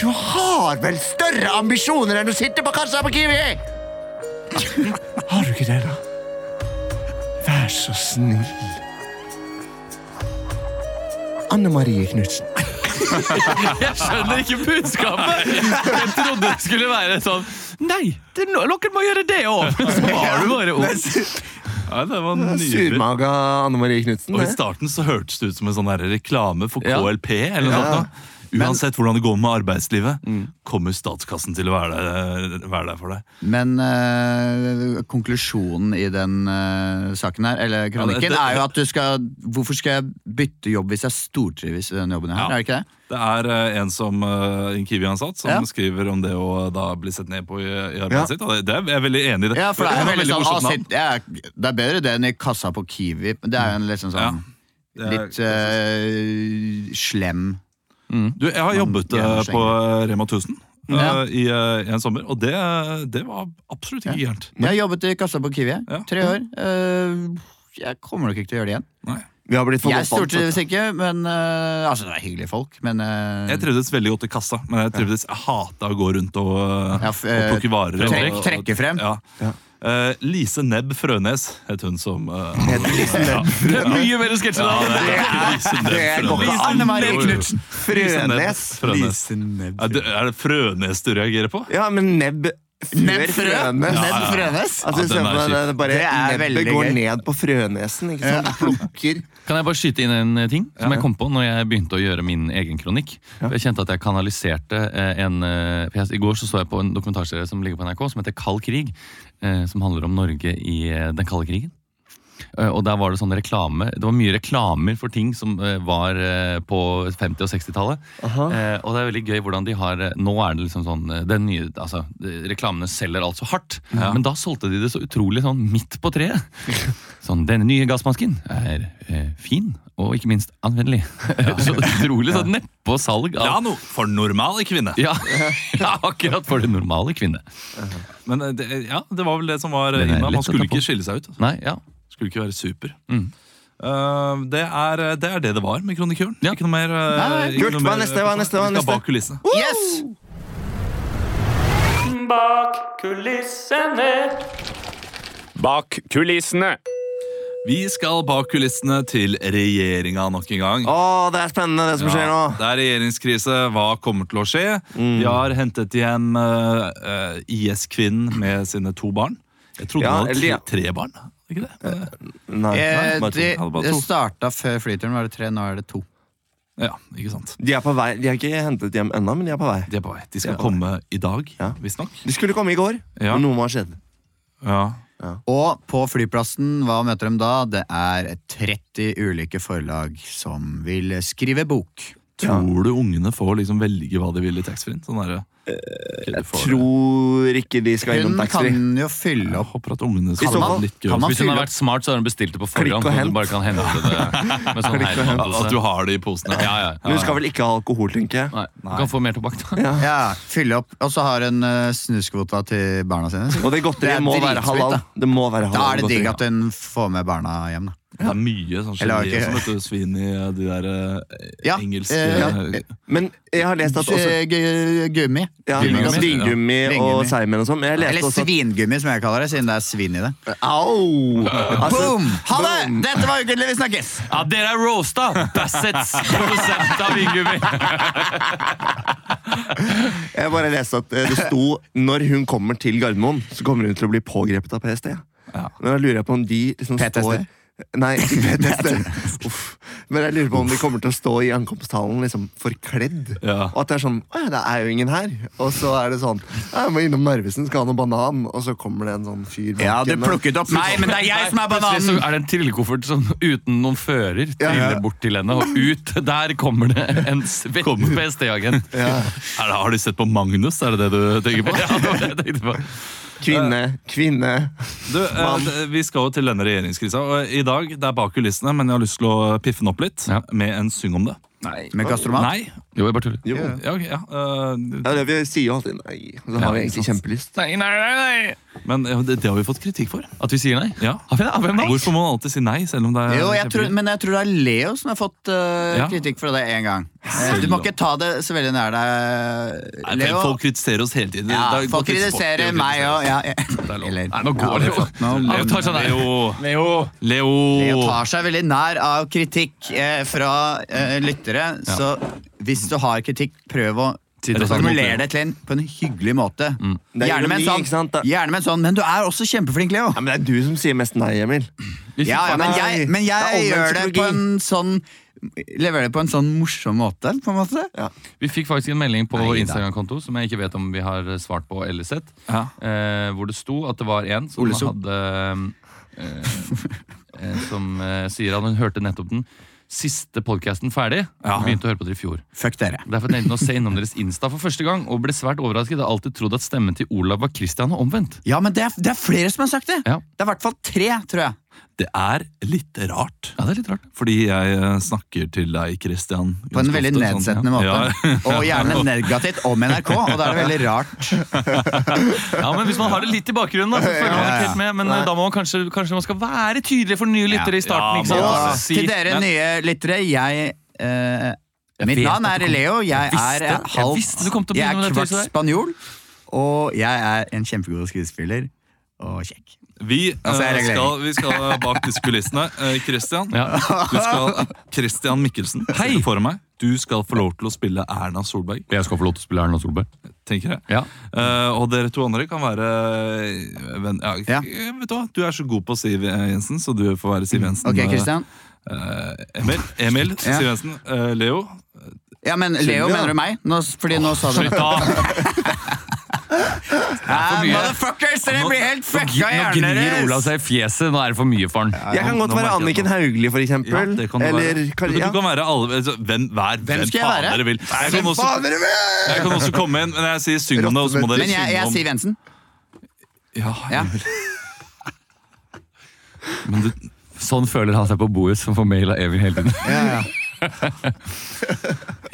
D: du har vel større ambisjoner enn å sitte på kassa på Kiwi? Har du ikke det, da? Vær så snill. Anne Marie Knutsen.
C: Jeg skjønner ikke budskapet! Jeg trodde det skulle være sånn Nei, det, er dere må gjøre det òg! Så var du bare ung.
A: Ja, det var nydelig.
D: Surmaga Anne Marie Knutsen.
A: Og I starten så hørtes det ut som en sånn reklame for KLP. eller noe
D: Ja.
A: sånt. Uansett hvordan det går med arbeidslivet, kommer statskassen til å være der, være der for deg.
B: Men øh, konklusjonen i den øh, saken her, eller kronikken,
A: Ja, det- det-
B: er jo at du skal Hvorfor skal jeg bytte jobb hvis jeg stortrives i den jobben jeg har?
A: Ja.
B: Er det ikke det?
A: Det er øh, en som en Kiwi-ansatt som
B: Ja.
A: skriver om det å da bli sett ned på i, i arbeidet sitt. Og det, det er jeg er veldig enig i. det.
B: Ja, for det er
A: var
B: veldig sånn ah, sitt, ja, Det er bedre det enn i kassa på Kiwi. men Det er jo en litt sånn, sånn
A: er-
B: Litt øh, slem
A: Du, jeg har jobbet eh, på. Rema 1000 eh,
B: Ja.
A: i, i, en sommer, og det, det var absolutt ikke gærent.
B: Jeg har jobbet i kassa på Kiwi.
A: Ja.
B: Tre år. Eh, jeg kommer nok ikke til å gjøre det igjen.
A: Nei.
D: Vi har blitt for
B: Jeg stortrives ikke, men uh, Altså, det er hyggelige folk, men uh,
A: Jeg trivdes veldig godt i kassa, men jeg trivdes, jeg hata å gå rundt og, eh,
B: Ja,
A: og plukke varer.
B: trekk-
A: og-
B: trekke frem.
A: Ja. Eh, Lise Nebb Frønes het hun som uh,
C: Det er mye bedre sketsjer
A: ja, det er Lise Nebb
B: det går
A: Frønes.
B: ikke. Marie. Knutsen.
A: Frønes. Frønes. Er det, er det Frønes du reagerer på?
D: Ja, men nebb
B: Nebb
D: frønes.
B: Nebb Frønes?
D: Altså,
A: Ja, den er
D: det bare
B: Det er
D: nebbet
B: veldig
D: går
B: gøy.
D: ned på frønesen, ikke sant? Plukker.
C: Kan jeg bare skyte inn en eh, ting som jeg kom på når jeg begynte å gjøre min egen kronikk? Jeg kjente at jeg kanaliserte en for jeg, I går så, så jeg på en dokumentarserie som ligger på NRK, som heter Kald krig. Eh, Som handler om Norge i eh, den kalde krigen. Eh, Og der var Det sånn reklame Det var mye reklamer for ting som eh, var eh, på 50- og 60-tallet. Eh, Og det er veldig gøy hvordan de har Nå er det liksom sånn den nye, altså, Reklamene selger alt så hardt. Men da solgte de det så utrolig sånn midt på treet. Sånn, denne nye gassmasken er eh, fin, og ikke minst anvendelig. så utrolig sånn nedpå salg Av...
A: Ja, no, for normale kvinne.
C: ja, ja, akkurat for den normale kvinne.
A: Men det, ja, det var vel det som var
C: Den er
A: inna.
C: lett
A: Man skulle ikke skille seg ut. Altså.
C: Nei, ja.
A: Skulle ikke være super.
C: Mm.
A: Uh, det, er, det er det det var med Kronikøren.
C: Ja.
A: Ikke noe mer. Uh,
B: Nei,
A: ikke
D: kult.
A: noe
D: Hva er
A: mer,
D: neste, hva er neste, hva er neste?
A: bak kulissene.
B: Yes!
H: Bak kulissene. Bak kulissene.
A: Vi skal bak kulissene til regjeringa nok en gang.
D: Åh, det er spennende, det som skjer nå.
A: Ja, det er regjeringskrise. Hva kommer til å skje? Vi har hentet hjem uh, eh, IS-kvinnen med sine to barn. Jeg trodde
D: Ja,
A: hun hadde tre, tre barn. Ikke det?
D: Nei,
B: nei
D: bare to.
B: det det starta før flyturen, var det tre, nå er det to.
A: Ja, ikke sant.
D: De er på vei. De er ikke hentet hjem ennå, men de er på vei.
A: De er på vei. De skal
D: De er på
A: komme i dag,
D: Ja.
A: visstnok.
D: De skulle komme i går,
A: Ja.
D: men noe må ha skjedd.
A: Ja.
B: Og på flyplassen, hva møter de da? Det er 30 ulike forlag som vil skrive bok.
A: Tror du ungene får liksom velge hva de vil i taxfree-en? Sånn derre, det.
D: Tror ikke de skal innom
B: Hun kan jo fylle opp
A: håper at ungene skal
D: så
A: ha litt gøy.
C: Hvis hun
B: fylle
C: har vært smart, så har hun bestilt det på
D: Klikk
C: forhånd.
D: og hent.
C: du bare kan hente det med sånn
D: Klikk og hent.
A: At du har det i posene.
C: Ja, ja.
D: Men hun skal vel ikke ha alkohol, tenker jeg.
C: Nei, du kan få mer tobakk, da.
B: Ja, fylle opp. Og så har hun uh, snusskvota til barna sine.
D: Og det godteriet
B: er
D: må være halal. Det må være halal
B: Da er det digg at hun får med barna hjem. da
A: Det er mye sånn gelé
B: ikke-
A: som heter svin i eh, de der eh,
B: Ja,
A: engelske
B: eh, ja.
D: Men jeg har lest at også
B: Gummi.
D: ja, Vingummi og seigmenn og sånn.
B: Eller
D: også
B: svingummi, som jeg kaller det, siden det er svin i det.
D: Au! Altså,
B: Boom! Ha det!
D: boom.
B: Dette var Ukentlig, vi snakkes!
C: Ja, dere er roasta! Bassets produsent av vingummi.
D: Jeg bare leste at det sto når hun kommer til Gardermoen, så kommer hun til å bli pågrepet av PST. Men da lurer jeg på om de liksom
B: PTSD?
D: står Nei, PTSD. Uff. Men jeg lurer på om de kommer til å stå i ankomsthallen liksom forkledd.
A: Ja.
D: Og at det er sånn Å ja, det er jo ingen her. Og så er det sånn Jeg må innom Narvesen, skal ha noe banan. Og så kommer det en sånn fyr bak
B: Ja,
D: det
B: plukket opp meg, men det er jeg som er
C: bananen! så er det en trillekoffert som uten noen fører
D: Ja, ja.
C: triller bort til henne, og ut der kommer det en svett PST-agent.
D: Ja.
A: Er Har du sett på Magnus? Er det det du tenker på?
C: Ja, det var det jeg tenkte på.
D: Kvinne, kvinne.
A: Du, eh, vi skal jo til denne regjeringskrisa. Og I dag det er bak kulissene, men jeg har lyst til å piffe den opp litt
C: Ja.
A: med en syng om det. Nei.
B: Med gastromat?
A: Nei.
C: Jo, jeg bare tuller.
D: Jo.
A: Ja, ok, ja. eh,
D: Ja, det, vi sier jo alltid nei. Så har vi
A: Ja,
D: egentlig
A: sant.
D: kjempelyst.
C: Nei, nei, nei, nei.
A: men ja, det, det har vi fått kritikk for.
C: At vi sier nei?
A: Ja.
C: Har vi det? Av hvem da?
A: Hvorfor må man alltid si nei? selv om det er
B: Jo, jeg tror,
A: kjempegøy?
B: men jeg tror det er Leo som har fått uh,
A: Ja.
B: kritikk for det én gang. Du må ikke ta det så veldig nær deg,
A: Nei,
B: Leo.
A: Folk kritiserer oss hele tiden.
B: ja, folk kritiserer meg òg. Ja, ja.
C: Nei, nå går
B: Ja,
C: det jo.
B: for-
C: tar der.
A: Leo.
C: Leo.
A: Leo.
B: Leo tar seg veldig nær av kritikk eh, fra eh, lyttere. Så hvis du har kritikk, prøv å
C: det
B: formulere det til en, på en hyggelig måte.
D: Er
B: Gjerne, med en sånn, gjerne med en sånn Men du er også kjempeflink, Leo.
D: Ja, men det er du som sier mest nei, Emil.
B: Ja, ja, men jeg, men jeg gjør det på en sånn Leverer det på en sånn morsom måte, på en måte.
C: Vi fikk faktisk en melding på
B: Nei
C: vår. Instagram-konto som jeg ikke vet om vi har svart på eller sett.
A: Ja.
C: Eh, hvor det sto at det var en som
D: Oleso.
C: Hadde eh, eh, Som eh, sier at hun hørte nettopp den siste podkasten ferdig.
A: Ja.
C: Begynte å høre på dere i fjor.
B: Fuck dere.
C: Derfor tenkte jeg å se innom deres Insta for første gang og ble svært overrasket. Jeg har alltid trodd at stemmen til Olav var Christian og omvendt.
B: Ja, men det er, det er flere som har sagt det.
C: Ja.
B: Det er i hvert fall tre, tror jeg.
A: Det er litt rart.
C: Ja, det er litt rart.
A: Fordi jeg eh, snakker til deg, Christian.
B: På en veldig
A: ofte, sånn-
B: nedsettende måte.
A: Ja.
B: Og gjerne negativt om NRK, og da er det veldig rart.
C: Ja, men Hvis man har det litt i bakgrunnen, da, så følger man
B: Ja, ja,
C: ikke helt med. Men Nei. da må man kanskje, kanskje man skal være tydelig for nye lyttere i starten.
A: Ja,
C: ikke sant?
B: Og.
C: Si-
B: til dere
C: Men-
B: nye lyttere, jeg eh, Mitt navn er Leo. Jeg,
C: Jeg visste-
B: er eh,
C: å
B: Jeg er kvart spanjol, og jeg er en kjempegod skuespiller. Og kjekk.
A: Vi,
B: Altså,
A: eh, skal, vi skal bak disse kulissene. Kristian uh,
C: Ja.
A: Christian Mikkelsen
C: Hei.
A: sitter meg. Du skal få lov til å spille Erna Solberg.
C: Jeg skal få lov til å spille Erna Solberg.
A: tenker jeg.
C: Ja.
A: Uh, og dere to andre kan være eh, venn... Ja,
B: Ja.
A: Vet du hva? Du er så god på Siv eh, Jensen, så du får være Siv Jensen.
B: Okay,
A: Eh,
B: Christian.
A: eh, Emil, Emil Siv Jensen. Eh, Leo.
B: Ja, men Leo, mener du meg? Nå, fordi nå sa du
C: Slutt, da!
B: Ja. Motherfuckers, dere blir helt fucka i
C: gni- nå gnir Olav seg i fjeset. Nå er det for mye for han.
D: Jeg kan godt være Anniken Hauglie, for
A: Ja,
D: eksempel.
A: det kan
D: Eller. Kari- ja.
A: du kan være alle, altså, hvem, hver,
B: Hvem skal jeg være?
A: dere vil. Jeg kan, også, jeg kan også komme inn, men jeg sier syng om det, og så må dere
B: Men jeg, jeg er Siv Jensen.
A: Ja,
B: Ja.
A: Men du,
C: Sånn føler han seg på bordet som får mail av Evin hele tiden. Ja.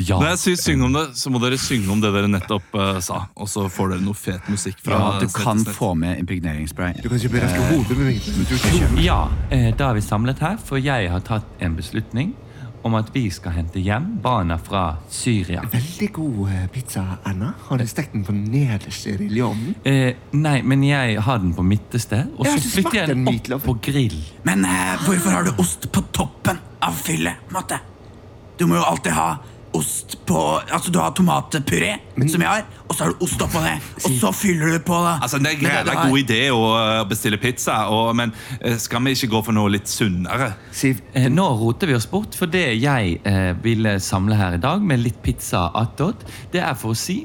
A: Når jeg sier syng om det, så må dere synge om det dere nettopp uh, sa. Og så får dere noe fet musikk fra
B: Ja, du kan få med impregneringsspray.
D: Du kan kjøpe raske hodebevegelser. med du kan
I: Ja, eh, da er vi samlet her, for jeg har tatt en beslutning om at vi skal hente hjem barna fra Syria.
D: Veldig god eh, pizza, Anna. Har du stekt den på nederste i ovnen?
I: Eh, nei, men jeg har den på midteste, og så flytter jeg den opp på grill.
B: Men eh, hvorfor har du ost på toppen av fyllet? Måtte? Du må jo alltid ha ost på Altså, du har tomatpuré, som jeg har, og så har du ost oppå det. Og så fyller du på, da.
A: Altså, Det er en god idé å eh, bestille pizza, og, men eh, skal vi ikke gå for noe litt sunnere?
D: Siv,
I: Eh, nå roter vi oss bort, for det jeg eh, ville samle her i dag, med litt pizza attåt, det er for å si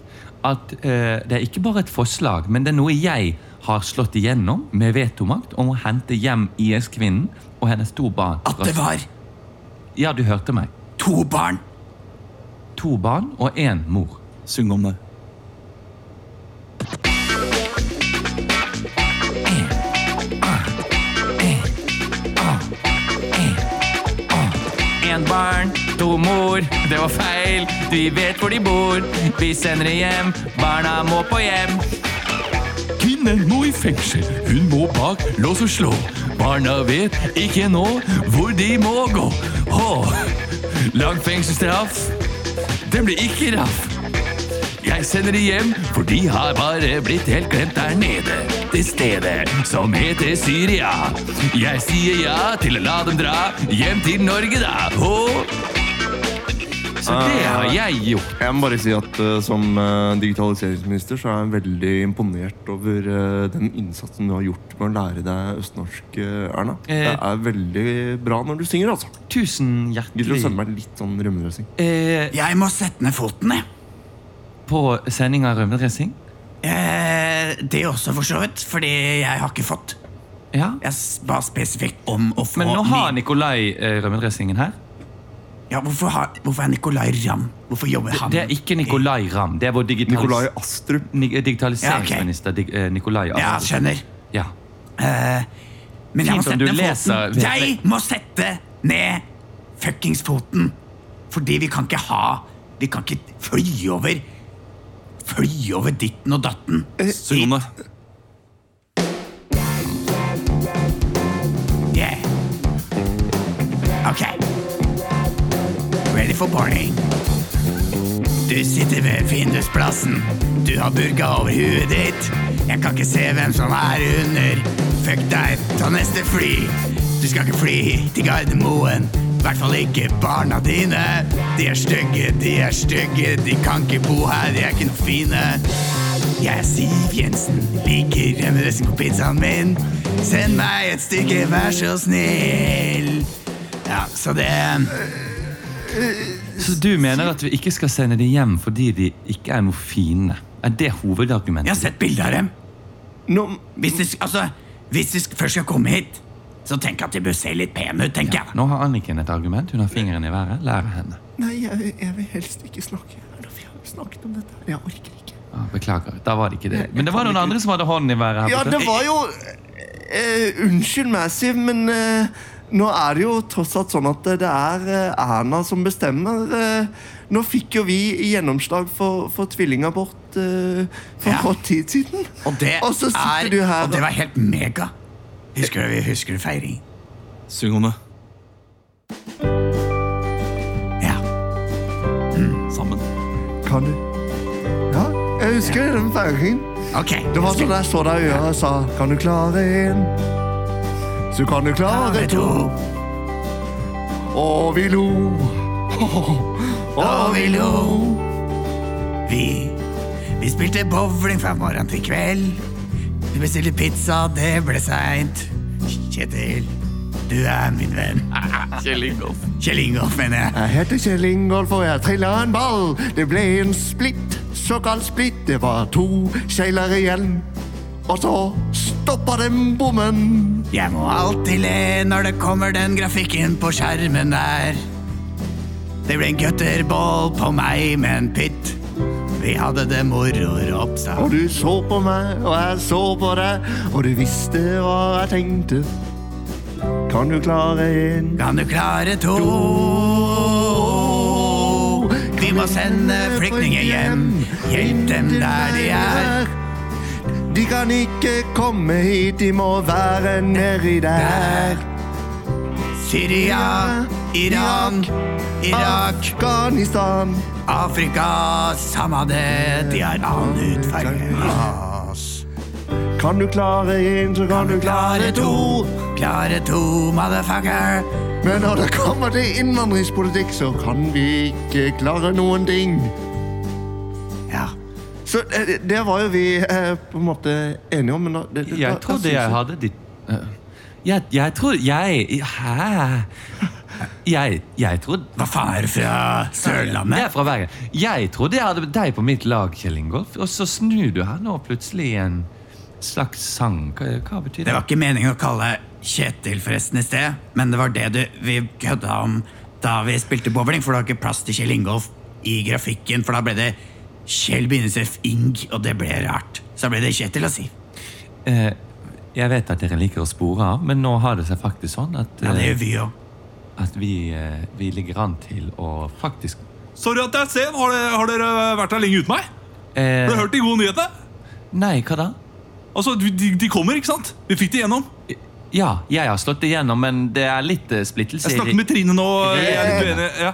I: at eh, det er ikke bare et forslag, men det er noe jeg har slått igjennom med vetomakt om å hente hjem IS-kvinnen og hennes to barn.
B: At det var
I: Ja, du hørte meg.
B: To barn.
C: to barn og én mor.
A: Syng om det.
C: Én barn, to mor. Det var feil. Vi vet hvor de bor. Vi sender dem hjem. Barna må på hjem. Kvinnen må i fengsel. Hun må bak lås og slå. Barna vet ikke nå hvor de må gå. Hå. Lang fengselsstraff. Den blir ikke raff. Jeg sender de hjem, for de har bare blitt helt glemt der nede. Det stedet som heter Syria. Jeg sier ja til å la dem dra hjem til Norge, da. Åh. Så det har jeg gjort.
D: Jeg må bare si at uh, Som uh, digitaliseringsminister så er jeg veldig imponert over uh, den innsatsen du har gjort med å lære deg østnorsk, Erna.
C: Eh.
D: Det er veldig bra når du synger, altså.
C: Tusen
D: Gidder du å
C: hjertelig
D: sende meg litt sånn rømmedressing?
C: eh,
B: Jeg må sette ned foten, jeg.
C: På sending av rømmedressing?
B: Eh, det også, for så vidt. Fordi jeg har ikke fått.
C: Ja.
B: Jeg ba spesifikt om å få
C: Men nå har Nikolai eh, rømmedressingen her.
B: Ja, hvorfor, har, hvorfor er Nicolay Ramm? Hvorfor jobber han
C: Det er ikke Nikolai Ramm. Det er vår digitalis
D: Nikolai Astrup.
C: Ni- digitaliseringsminister dig, eh, Nikolai.
B: Ja, skjønner.
C: Ja.
B: Uh, men jeg må sette ned
C: leser-
B: foten. Jeg må sette ned fuckings foten! Fordi vi kan ikke ha Vi kan ikke fly over Fly over ditten og datten.
A: Sone. om det.
B: Yeah. Ok. Ready for party. Du sitter ved vindusplassen. Du har burka over huet ditt. Jeg kan ikke se hvem som er under. Fuck deg, ta neste fly. Du skal ikke fly til Gardermoen. I hvert fall ikke barna dine. De er stygge, de er stygge. De kan ikke bo her, de er ikke noe fine. Jeg er Siv Jensen, liker rømmedressen på pizzaen min. Send meg et stykke, vær så snill. Ja, så det
C: Så du mener at vi ikke skal sende dem hjem fordi de ikke er noe fine? Er det hovedargumentet?
B: Jeg har sett bilde av dem.
D: No,
B: Hvis de, altså, hvis de først skal komme hit, så tenk at de bør se litt pene ut, tenker jeg.
C: Nå har Anniken et argument. Hun har fingeren i været. Lære henne.
D: nei, jeg, jeg vil helst ikke snakke. Vi har snakket om dette. Jeg orker ikke.
C: Ah, beklager. Da var det ikke det. Men det var noen andre som hadde hånden i været her.
D: Ja, det var jo Uh, Unnskyld meg, Siv, men eh, nå er det jo tross alt sånn at det er eh, Erna som bestemmer. Eh, nå fikk jo vi gjennomslag for, for tvillingabort eh, for
B: Ja.
D: kort tid siden.
B: Og det,
D: Og så
B: er,
D: du her
B: og det var helt mega. Husker du, husker du feiring?
A: Syng om det.
B: Ja.
A: Sammen.
D: Kan du? Ja, jeg husker den feiringen.
B: Okay,
D: Det var sånn jeg så deg i øret og sa Kan du klare en? Så kan du klare to. Og vi lo.
B: Og vi lo. Vi, vi spilte bowling fra morgen til kveld. Vi bestilte pizza, det ble seint. Kjetil, du er min venn.
C: Kjell Ingolf.
B: Kjell Ingolf, mener jeg.
D: Jeg heter Kjell Ingolf, og jeg trilla en ball. Det ble en splitt, såkalt splitt. Det var to kjegler igjen. Og så stoppa den bommen.
B: Jeg må alltid le når det kommer den grafikken på skjermen der. Det ble en gutterball på meg med en pytt. Vi hadde det moro,
D: Og du så på meg, og jeg så på deg, og du visste hva jeg tenkte. Kan du klare en?
B: Kan du klare to? Vi må sende flyktninger hjem. Hjelp dem der de er.
D: De kan ikke komme hit, de må være nedi der.
B: Syria, Iran, Irak,
D: Afghanistan.
B: Afrika, samme det. De har annen hudfarge.
D: Kan du klare en, så kan du klare to.
B: Klare to, motherfucker.
D: Men når det kommer til innvandringspolitikk, så kan vi ikke klare noen ting. Så eh, det var jo vi eh, på en måte enige om. Men da, det, det,
C: Jeg
D: da-
C: trodde jeg hadde ditt jeg, jeg trodde Jeg Hæ? Jeg, jeg trodde
B: Hva faen er du fra
C: Det
B: Sørlandet?
C: er fra Bergen. Jeg trodde jeg hadde deg på mitt lag, Kjell Ingolf, og så snur du her nå plutselig i en slags sang. Hva, hva betyr
B: Det
C: det?
B: var ikke meningen å kalle Kjetil forresten i sted, men det var det du, vi kødda om da vi spilte bowling, for det var ikke plass til Kjell Ingolf i grafikken, for da ble det Kjell Bindestref Ing, og det ble rart. Så ble det Kjetil å si.
C: Eh, jeg vet at dere liker å spore av, men nå har det seg faktisk sånn at,
B: Ja, det
C: eh,
B: gjør vi òg.
C: at vi, eh, vi ligger an til å faktisk
A: Sorry at jeg er sen. Har har dere vært her lenge uten meg?
C: eh,
A: Har dere hørt de gode nyhetene?
C: Nei, hva da?
A: Altså, de, de kommer, ikke sant? Vi fikk det gjennom.
C: Ja, jeg har slått igjennom, men det er litt eh, splittelse.
A: Jeg snakker med Trine nå. Jeg er litt uenig. Ja.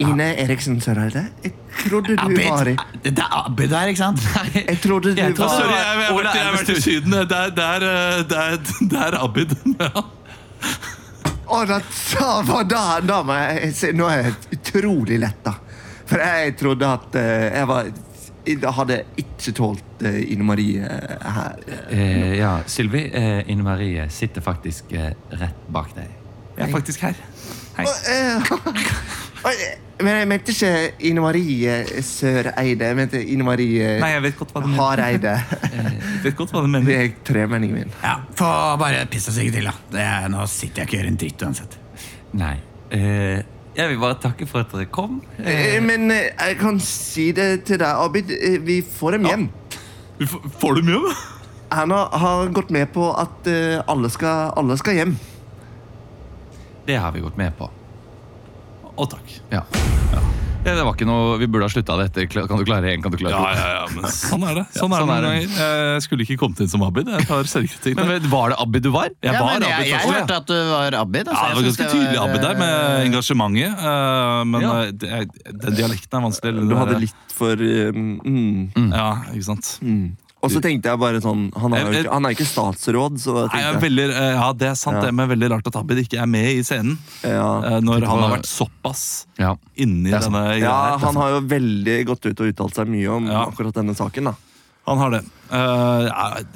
D: Ine Eriksen Søreide, jeg trodde du var i
B: Det er Abid der, ikke sant?
D: Jeg trodde du
C: Jeg
D: var
A: Sorry, jeg, jeg, vært- jeg har vært i Syden. Det er, det er, det er, det er Abid. Ja.
D: Å, da, da, da, da må jeg si Nå er jeg utrolig letta. For jeg trodde at uh, jeg var Jeg hadde ikke tålt uh, Ine Marie eh, her.
C: Eh, ja, Sylvi, Uh, Ine Marie sitter faktisk rett bak deg.
A: Jeg er faktisk her. Hei.
D: Men jeg mente ikke Ine Marie Søreide. Jeg mente Ine Marie
A: Nei, jeg vet godt hva du.
D: Hareide.
A: Jeg vet godt hva du
D: Det
A: mener.
D: er tremenningen min.
B: Ja, Få bare pisse seg til, da. Det er, nå sitter jeg ikke og gjør en dritt uansett.
C: Nei. Uh, jeg vil bare takke for at dere kom.
D: Uh, Men uh, jeg kan si det til deg, Abid. Vi får dem hjem.
A: Vi får- Får dem hjem?
D: Erna har gått med på at alle, skal, alle skal hjem.
C: Det har vi gått med på.
A: Å, takk.
C: Ja. ja. Det var ikke noe, Vi burde ha slutta det etter Kan du klare én? Kan du klare
A: Ja,
C: to?
A: ja, ja, men sånn er det. Sånn er
C: sånn
A: det
C: er
A: noen
C: det.
A: ganger. Jeg skulle ikke kommet inn som Abid. Jeg tar selvkritikk.
C: Men. Var det Abid du var?
A: Jeg
B: Ja,
A: var
B: men jeg,
A: Abid
B: jeg
A: jeg
B: hørte at du var Abid. Altså.
A: Ja, det var ganske tydelig Abid der, med engasjementet. eh, Men
C: Ja.
A: eh, det den dialekten er vanskelig.
D: Du hadde litt for eh, mm,
A: Ja, ikke sant.
D: mm. Og så tenkte jeg bare sånn Han er jo ikke, han er ikke statsråd, så da
A: Nei, jeg veldig, eh, ja, det er sant,
D: Ja.
A: det, men veldig rart at Abid ikke er med i scenen.
D: ja.
A: eh, Når han har vært såpass
C: Ja.
A: inni denne greia
D: ja, han har jo veldig gått ut og uttalt seg mye om
A: Ja.
D: akkurat denne saken. da
A: Han har det. Uh,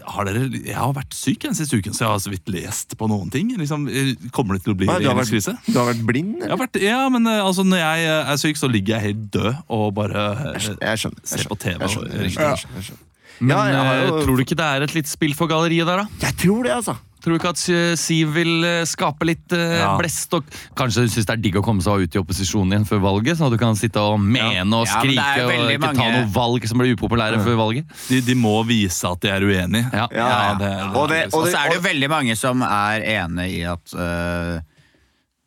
A: har dere, jeg har vært syk den siste uken, så jeg har så vidt lest på noen ting. Liksom, eh, kommer det til å bli
D: Hva, du, har
A: regjeringskrise?
D: vært, du har vært blind?
A: Jeg har vært, ja, men eh, altså, når jeg eh, er syk, så ligger jeg helt død og bare eh,
D: Jeg skjønner. jeg
A: ser på TV.
D: Jeg skjønner, jeg skjønner, jeg skjønner, jeg skjønner.
C: Men
D: Ja,
C: eh,
D: jo-
C: tror du ikke det er et litt spill for galleriet der, da?
D: Jeg tror det, altså.
C: Tror du ikke at Siv vil eh, skape litt eh,
A: Ja.
C: blest? og Kanskje hun syns det er digg å komme seg ut i opposisjon igjen før valget? Sånn at du kan sitte og mene og
B: Ja, men
C: skrike
B: er
C: og
B: ikke
C: ikke ta
B: noen
C: noe valg som blir upopulære før valget?
A: De, de må vise at de er uenige.
C: Ja.
D: Ja,
A: det, det,
D: Og det-
B: Og
D: og
B: så er det jo veldig mange som er enig i at øh,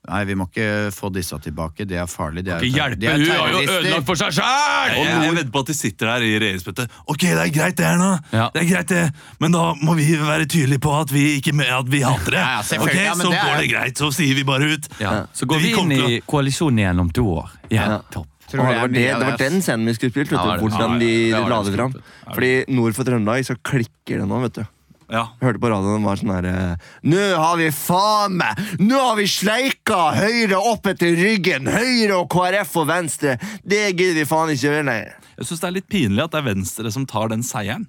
B: Nei, vi må ikke få disse tilbake. Det er farlig. Det er,
C: Ikke hjelpe,
B: de er
C: hun har jo ødelagt for seg sjæl!
A: Jeg, jeg vedder på at de sitter her i regjeringsbøttet. Ok, det er greit det her nå,
C: Ja.
A: det er greit det, men da må vi være tydelige på at vi, ikke, at vi hater det.
B: Ja, ja,
A: ok,
B: Ja,
A: Så
B: det er
A: går det greit, så sier vi bare ut.
C: Ja. Så går
A: Vi
C: vi inn i koalisjonen igjen om to år. Ja,
D: Ja.
C: topp.
B: Tror det
D: det, var det, det var den scenen vi skulle spilt. Vet
C: Ja,
D: du, hvordan
C: ja,
D: de
C: det
D: la
C: det
D: fram. Fordi nord for Trøndelag så klikker det nå, vet du.
A: Ja.
D: Jeg hørte på radioen den var sånn her Nå har vi faen meg Nå har vi sleika Høyre opp etter ryggen! Høyre og KrF og Venstre! Det gidder vi faen ikke gjøre lenger.
A: Jeg syns det er litt pinlig at det er Venstre som tar den seieren.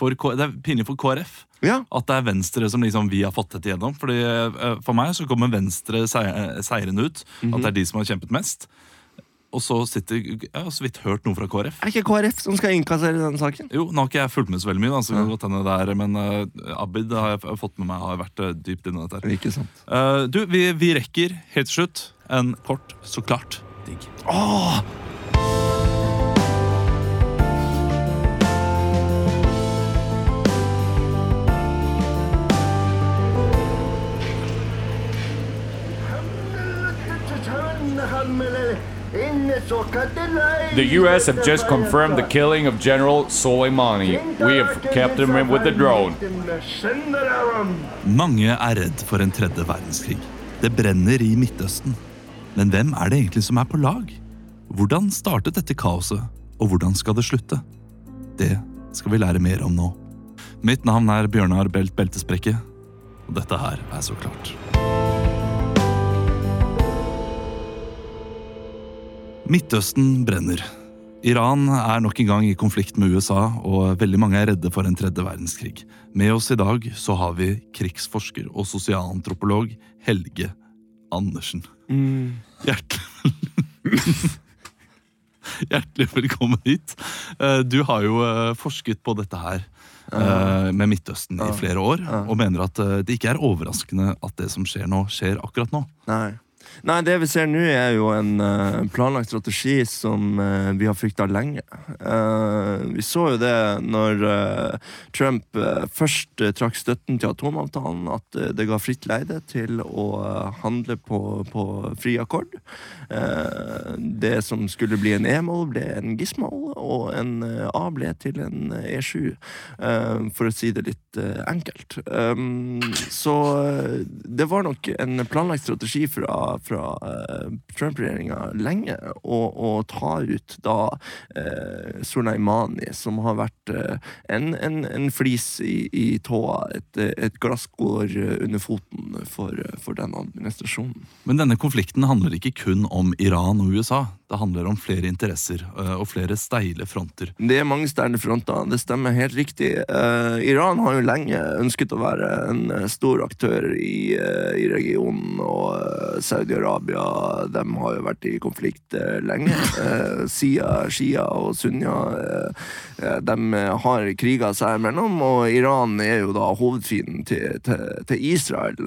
A: For, det er pinlig for KrF.
D: Ja,
A: At det er Venstre som liksom vi har fått dette gjennom. Fordi eh, For meg så kommer Venstre seier- seirende ut. At det er de som har kjempet mest. Og så sitter Jeg har så vidt hørt noe fra KrF.
D: Er det ikke KrF som skal innkassere denne saken?
A: Jo, Nå har ikke jeg fulgt med så veldig mye, da, så godt hende det er, men uh, Abid har jeg fått med meg har vært uh, dypt inne i dette. her.
D: Ikke sant.
A: Uh, du, vi, vi rekker helt til slutt en kort, så klart digg.
H: The U.S. have just confirmed the killing of General Soleimani. We have kept him with the drone.
A: Mange er redd for en tredje verdenskrig. Det brenner i Midtøsten. Men hvem er det egentlig som er på lag? Hvordan startet dette kaoset, og hvordan skal det slutte? Det skal vi lære mer om nå. Mitt navn er Bjørnar Belt Beltesprekke, og dette her er så klart. Midtøsten brenner. Iran er nok en gang i konflikt med USA, og veldig mange er redde for en tredje verdenskrig. Med oss i dag så har vi krigsforsker og sosialantropolog Helge Andersen. Hjertelig Hjertelig velkommen hit. Eh, Du har jo eh, forsket på dette her eh, med Midtøsten i flere år, og mener at det ikke er overraskende at det som skjer nå, skjer akkurat nå.
D: Nei. Nei, det vi ser nå, er jo en uh, planlagt strategi som uh, vi har frykta lenge. Uh, vi så jo det når Trump først trakk støtten til atomavtalen, at det ga fritt leide til å handle på, på fri akkord. Det som skulle bli en E-mål, ble en GIS-mål, og en A ble til en eh, E7, eh, for å si det litt enkelt. Um, så det var nok en planlagt strategi fra, fra eh, Trump-regjeringa lenge og, og ta ut da eh, Soleimani, som har vært eh, en, en, en flis i, i tåa, et, et glasskår under foten for, for den administrasjonen.
A: Men denne konflikten handler ikke kun om Iran og USA. Det handler om flere interesser eh, og flere steile fronter.
D: Det er mange steile fronter, det stemmer helt riktig. Uh, Iran har jo lenge ønsket å være en eh, stor aktør i, uh, i regionen, og Saudi-Arabia har jo vært i konflikt eh, lenge. Sia, Shia og eh, de har kriga seg imellom, og Iran er jo da hovedfienden til, til, til Israel.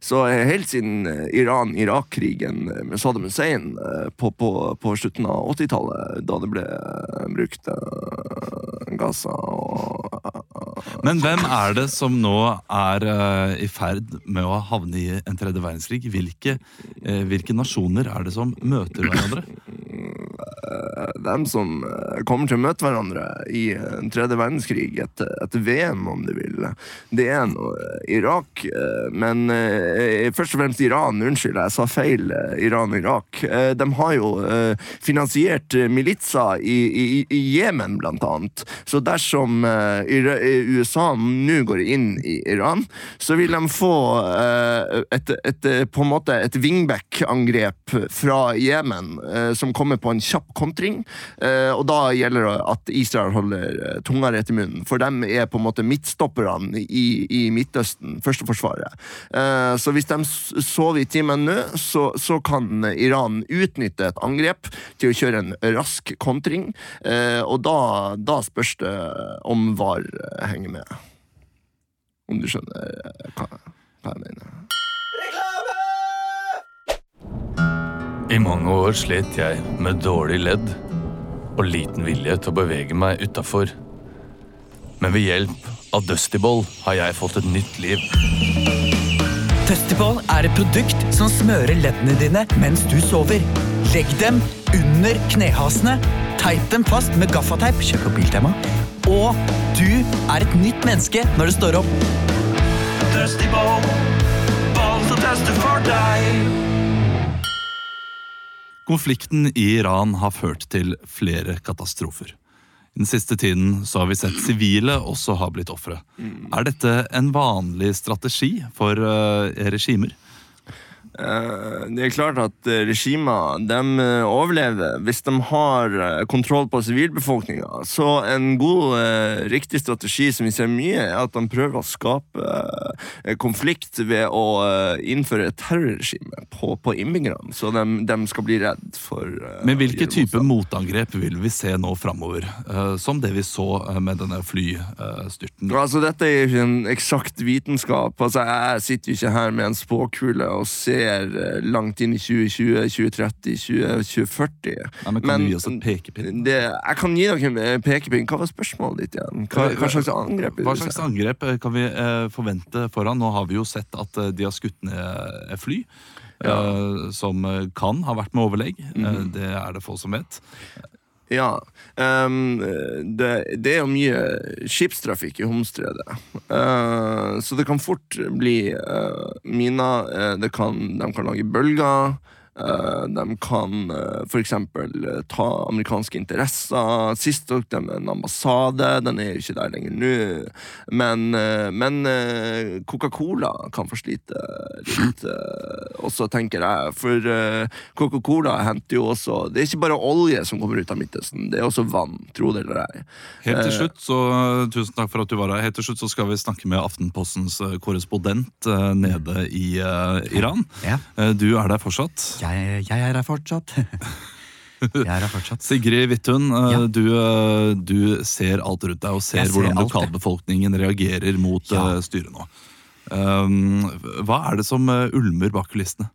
D: Så helt siden Iran-Irak-krigen med Saddam Hussein på, på, på slutten av 80-tallet, da det ble brukt eh, Gaza og
A: Men hvem er det som nå er eh, i ferd med å havne i en tredje verdenskrig? Hvilke, eh, hvilke nasjoner er det som møter hverandre?
D: Dem som eh, kommer til å møte hverandre i en tredje verdenskrig, et, et VM, om du vil. Det er nå eh, Irak, eh, men eh, først og fremst Iran. Unnskyld, jeg sa feil. eh, Iran og Irak. Eh, De har jo eh, finansiert eh, militser i, Jemen, blant annet. Så dersom eh, eh, USA nå går inn i Iran, så vil de få eh, et, et, eh, på en måte et wingback-angrep fra Jemen, eh, som kommer på en kjapp kontring. Eh, og da gjelder det at Israel holder eh, tunga rett i munnen, for de er på en måte midtstopperne i, i Midtøsten, førsteforsvaret. Eh, så hvis de sover i timen nå, så, så kan Iran utnytte et angrep til å kjøre en rask kontring, og da, da spørs det om VAR henger med. Om du skjønner hva, hva jeg mener.
C: I mange år slet jeg med dårlig ledd og liten vilje til å bevege meg utafor. Men ved hjelp av Dustyball har jeg fått et nytt liv.
J: Dustyball er et produkt som smører leddene dine mens du sover. Legg dem under knehasene, teip dem fast med gaffateip, kjøp på Biltema, og du er et nytt menneske når du står opp. Dustyball, ball som tester for deg.
A: Konflikten i Iran har ført til flere katastrofer. I den siste tiden så har vi sett sivile også ha blitt ofre. Er dette en vanlig strategi for uh, regimer?
D: Eh, Det er klart at eh, regimer eh, overlever hvis de har kontroll på sivilbefolkninga. Så en god, riktig strategi som vi ser mye, er at de prøver å skape konflikt ved å innføre et terrorregime på, på innbyggerne, så de, de skal bli redd for
A: Men hvilke type motangrep vil vi se nå framover? Som det vi så med denne flystyrten.
D: Altså, Dette er jo ikke en eksakt vitenskap. Altså, Jeg sitter jo ikke her med en spåkule og ser eh, langt inn i 2020, 2030, 2040.
A: Nei, men kan du gi oss en pekepinn?
D: Det, jeg kan gi dere en pekepinn. Hva var spørsmålet ditt igjen? Hva, hva slags angrep?
A: Hva slags angrep eh, kan vi eh, forvente foran? Nå har vi jo sett at eh, de har skutt ned fly. fly. eh, som eh, kan ha vært med overlegg. Mm
D: -hmm.
A: det er det få som vet.
D: Ja. Um, det, det er jo mye skipstrafikk i Homstredet. Uh, så det kan fort bli uh, miner. Uh, de kan lage bølger. Eh, de kan uh, f.eks. Uh, ta amerikanske interesser. Sist tok de en ambassade. Den er jo ikke der lenger nå. Men, eh, men eh, Coca-Cola kan få slite litt eh, også, tenker jeg. For eh, Coca-Cola henter jo også Det er ikke bare olje som kommer ut av Midtøsten, det er også vann, tro det eller ei.
A: Helt til
D: Eh,
A: slutt, så Tusen takk for at du var her. Helt til slutt så skal vi snakke med Aftenpostens eh, korrespondent eh, nede i eh, Iran.
B: Ja.
A: Eh, Du er der fortsatt.
B: Jeg, jeg er her fortsatt. Jeg er her fortsatt.
A: Sigrid Wittun, eh,
B: Ja.
A: du, eh, du ser alt rundt deg og ser
B: ser
A: hvordan lokalbefolkningen reagerer mot
B: Ja.
A: eh, styret nå. Um, hva er det som ulmer bak kulissene?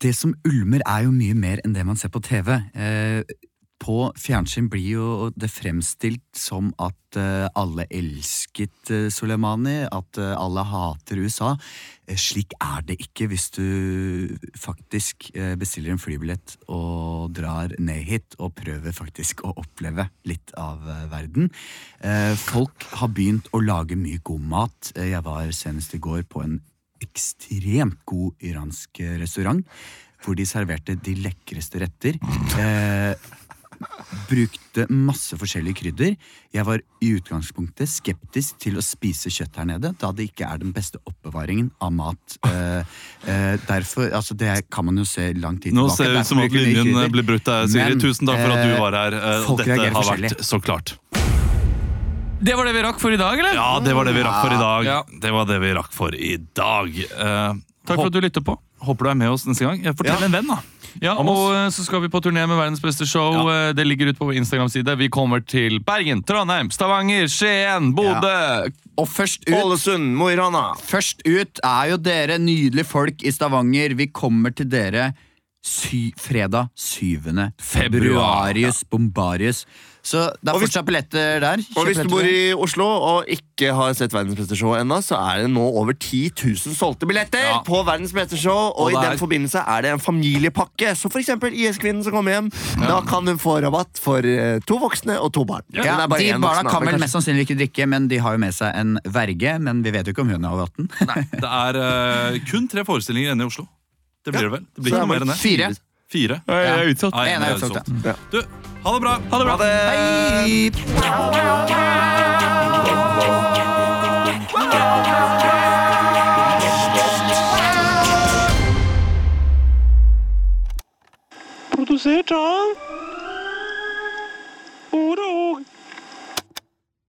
B: det som ulmer, er jo mye mer enn det man ser på TV. Eh, på fjernsyn blir jo det fremstilt som at eh, alle elsket eh, Soleimani, at eh, alle hater USA. Slik er det ikke hvis du faktisk bestiller en flybillett og drar ned hit og prøver faktisk å oppleve litt av verden. Folk har begynt å lage mye god mat. Jeg var senest i går på en ekstremt god iransk restaurant, hvor de serverte de lekreste retter. Eh, brukte masse forskjellige krydder. Jeg var i utgangspunktet skeptisk til å spise kjøtt her nede, da det ikke er den beste oppbevaringen av mat. Eh, eh, derfor, altså Det kan man jo se lang tid
A: Nå
B: tilbake.
A: ser det ut som at linjen blir brutt der, Siri.
B: Men,
A: Tusen takk for at du
B: eh,
A: var her. eh,
B: folk
A: Dette har vært så klart.
I: Det var det vi rakk for i dag, eller?
A: Ja, det var det vi rakk for i dag.
I: Ja.
A: Det var det vi rakk for i dag. Eh,
I: Takk for at du lytter på.
A: Håper du er med oss neste gang. Fortell Fortell en venn, da.
I: Ja, og eh, så skal vi på turné med verdens beste show. Ja. Det ligger ute på Instagram-side. Vi kommer til Bergen, Trondheim, Stavanger, Skien, Bodø.
B: Og først ut
D: Ålesund, Mo i Rana.
B: Først ut er jo dere nydelige folk i Stavanger. Vi kommer til dere sy fredag 7. februarius bombarius. Så det er
D: Og
B: fortsatt billetter der.
D: Og hvis du bor i Oslo og ikke har sett Verdens beste show ennå, så er det nå over 10 000 solgte billetter
A: Ja.
D: på Verdens beste. Og,
A: Og
D: i
A: er-
D: den forbindelse er det en familiepakke. Så for eksempel IS-kvinnen som kommer hjem. Da kan hun få rabatt for eh, to voksne og to barn.
B: ja,
D: Men det bare
B: de barna
D: voksen,
B: kan vel mest sannsynlig ikke drikke, men de har jo med seg en verge. Men vi vet jo ikke om hun er over 18.
A: Det er uh, kun tre forestillinger igjen i Oslo. Det blir det vel? Det blir ikke noe mer enn det.
B: Fire.
A: Fire.
I: Jeg er utsatt.
A: Nei,
B: En er utsolgt. ja.
A: Du, ha det bra.
I: Ha det bra. Ha det.
B: Hei.
H: produsert av Ordet og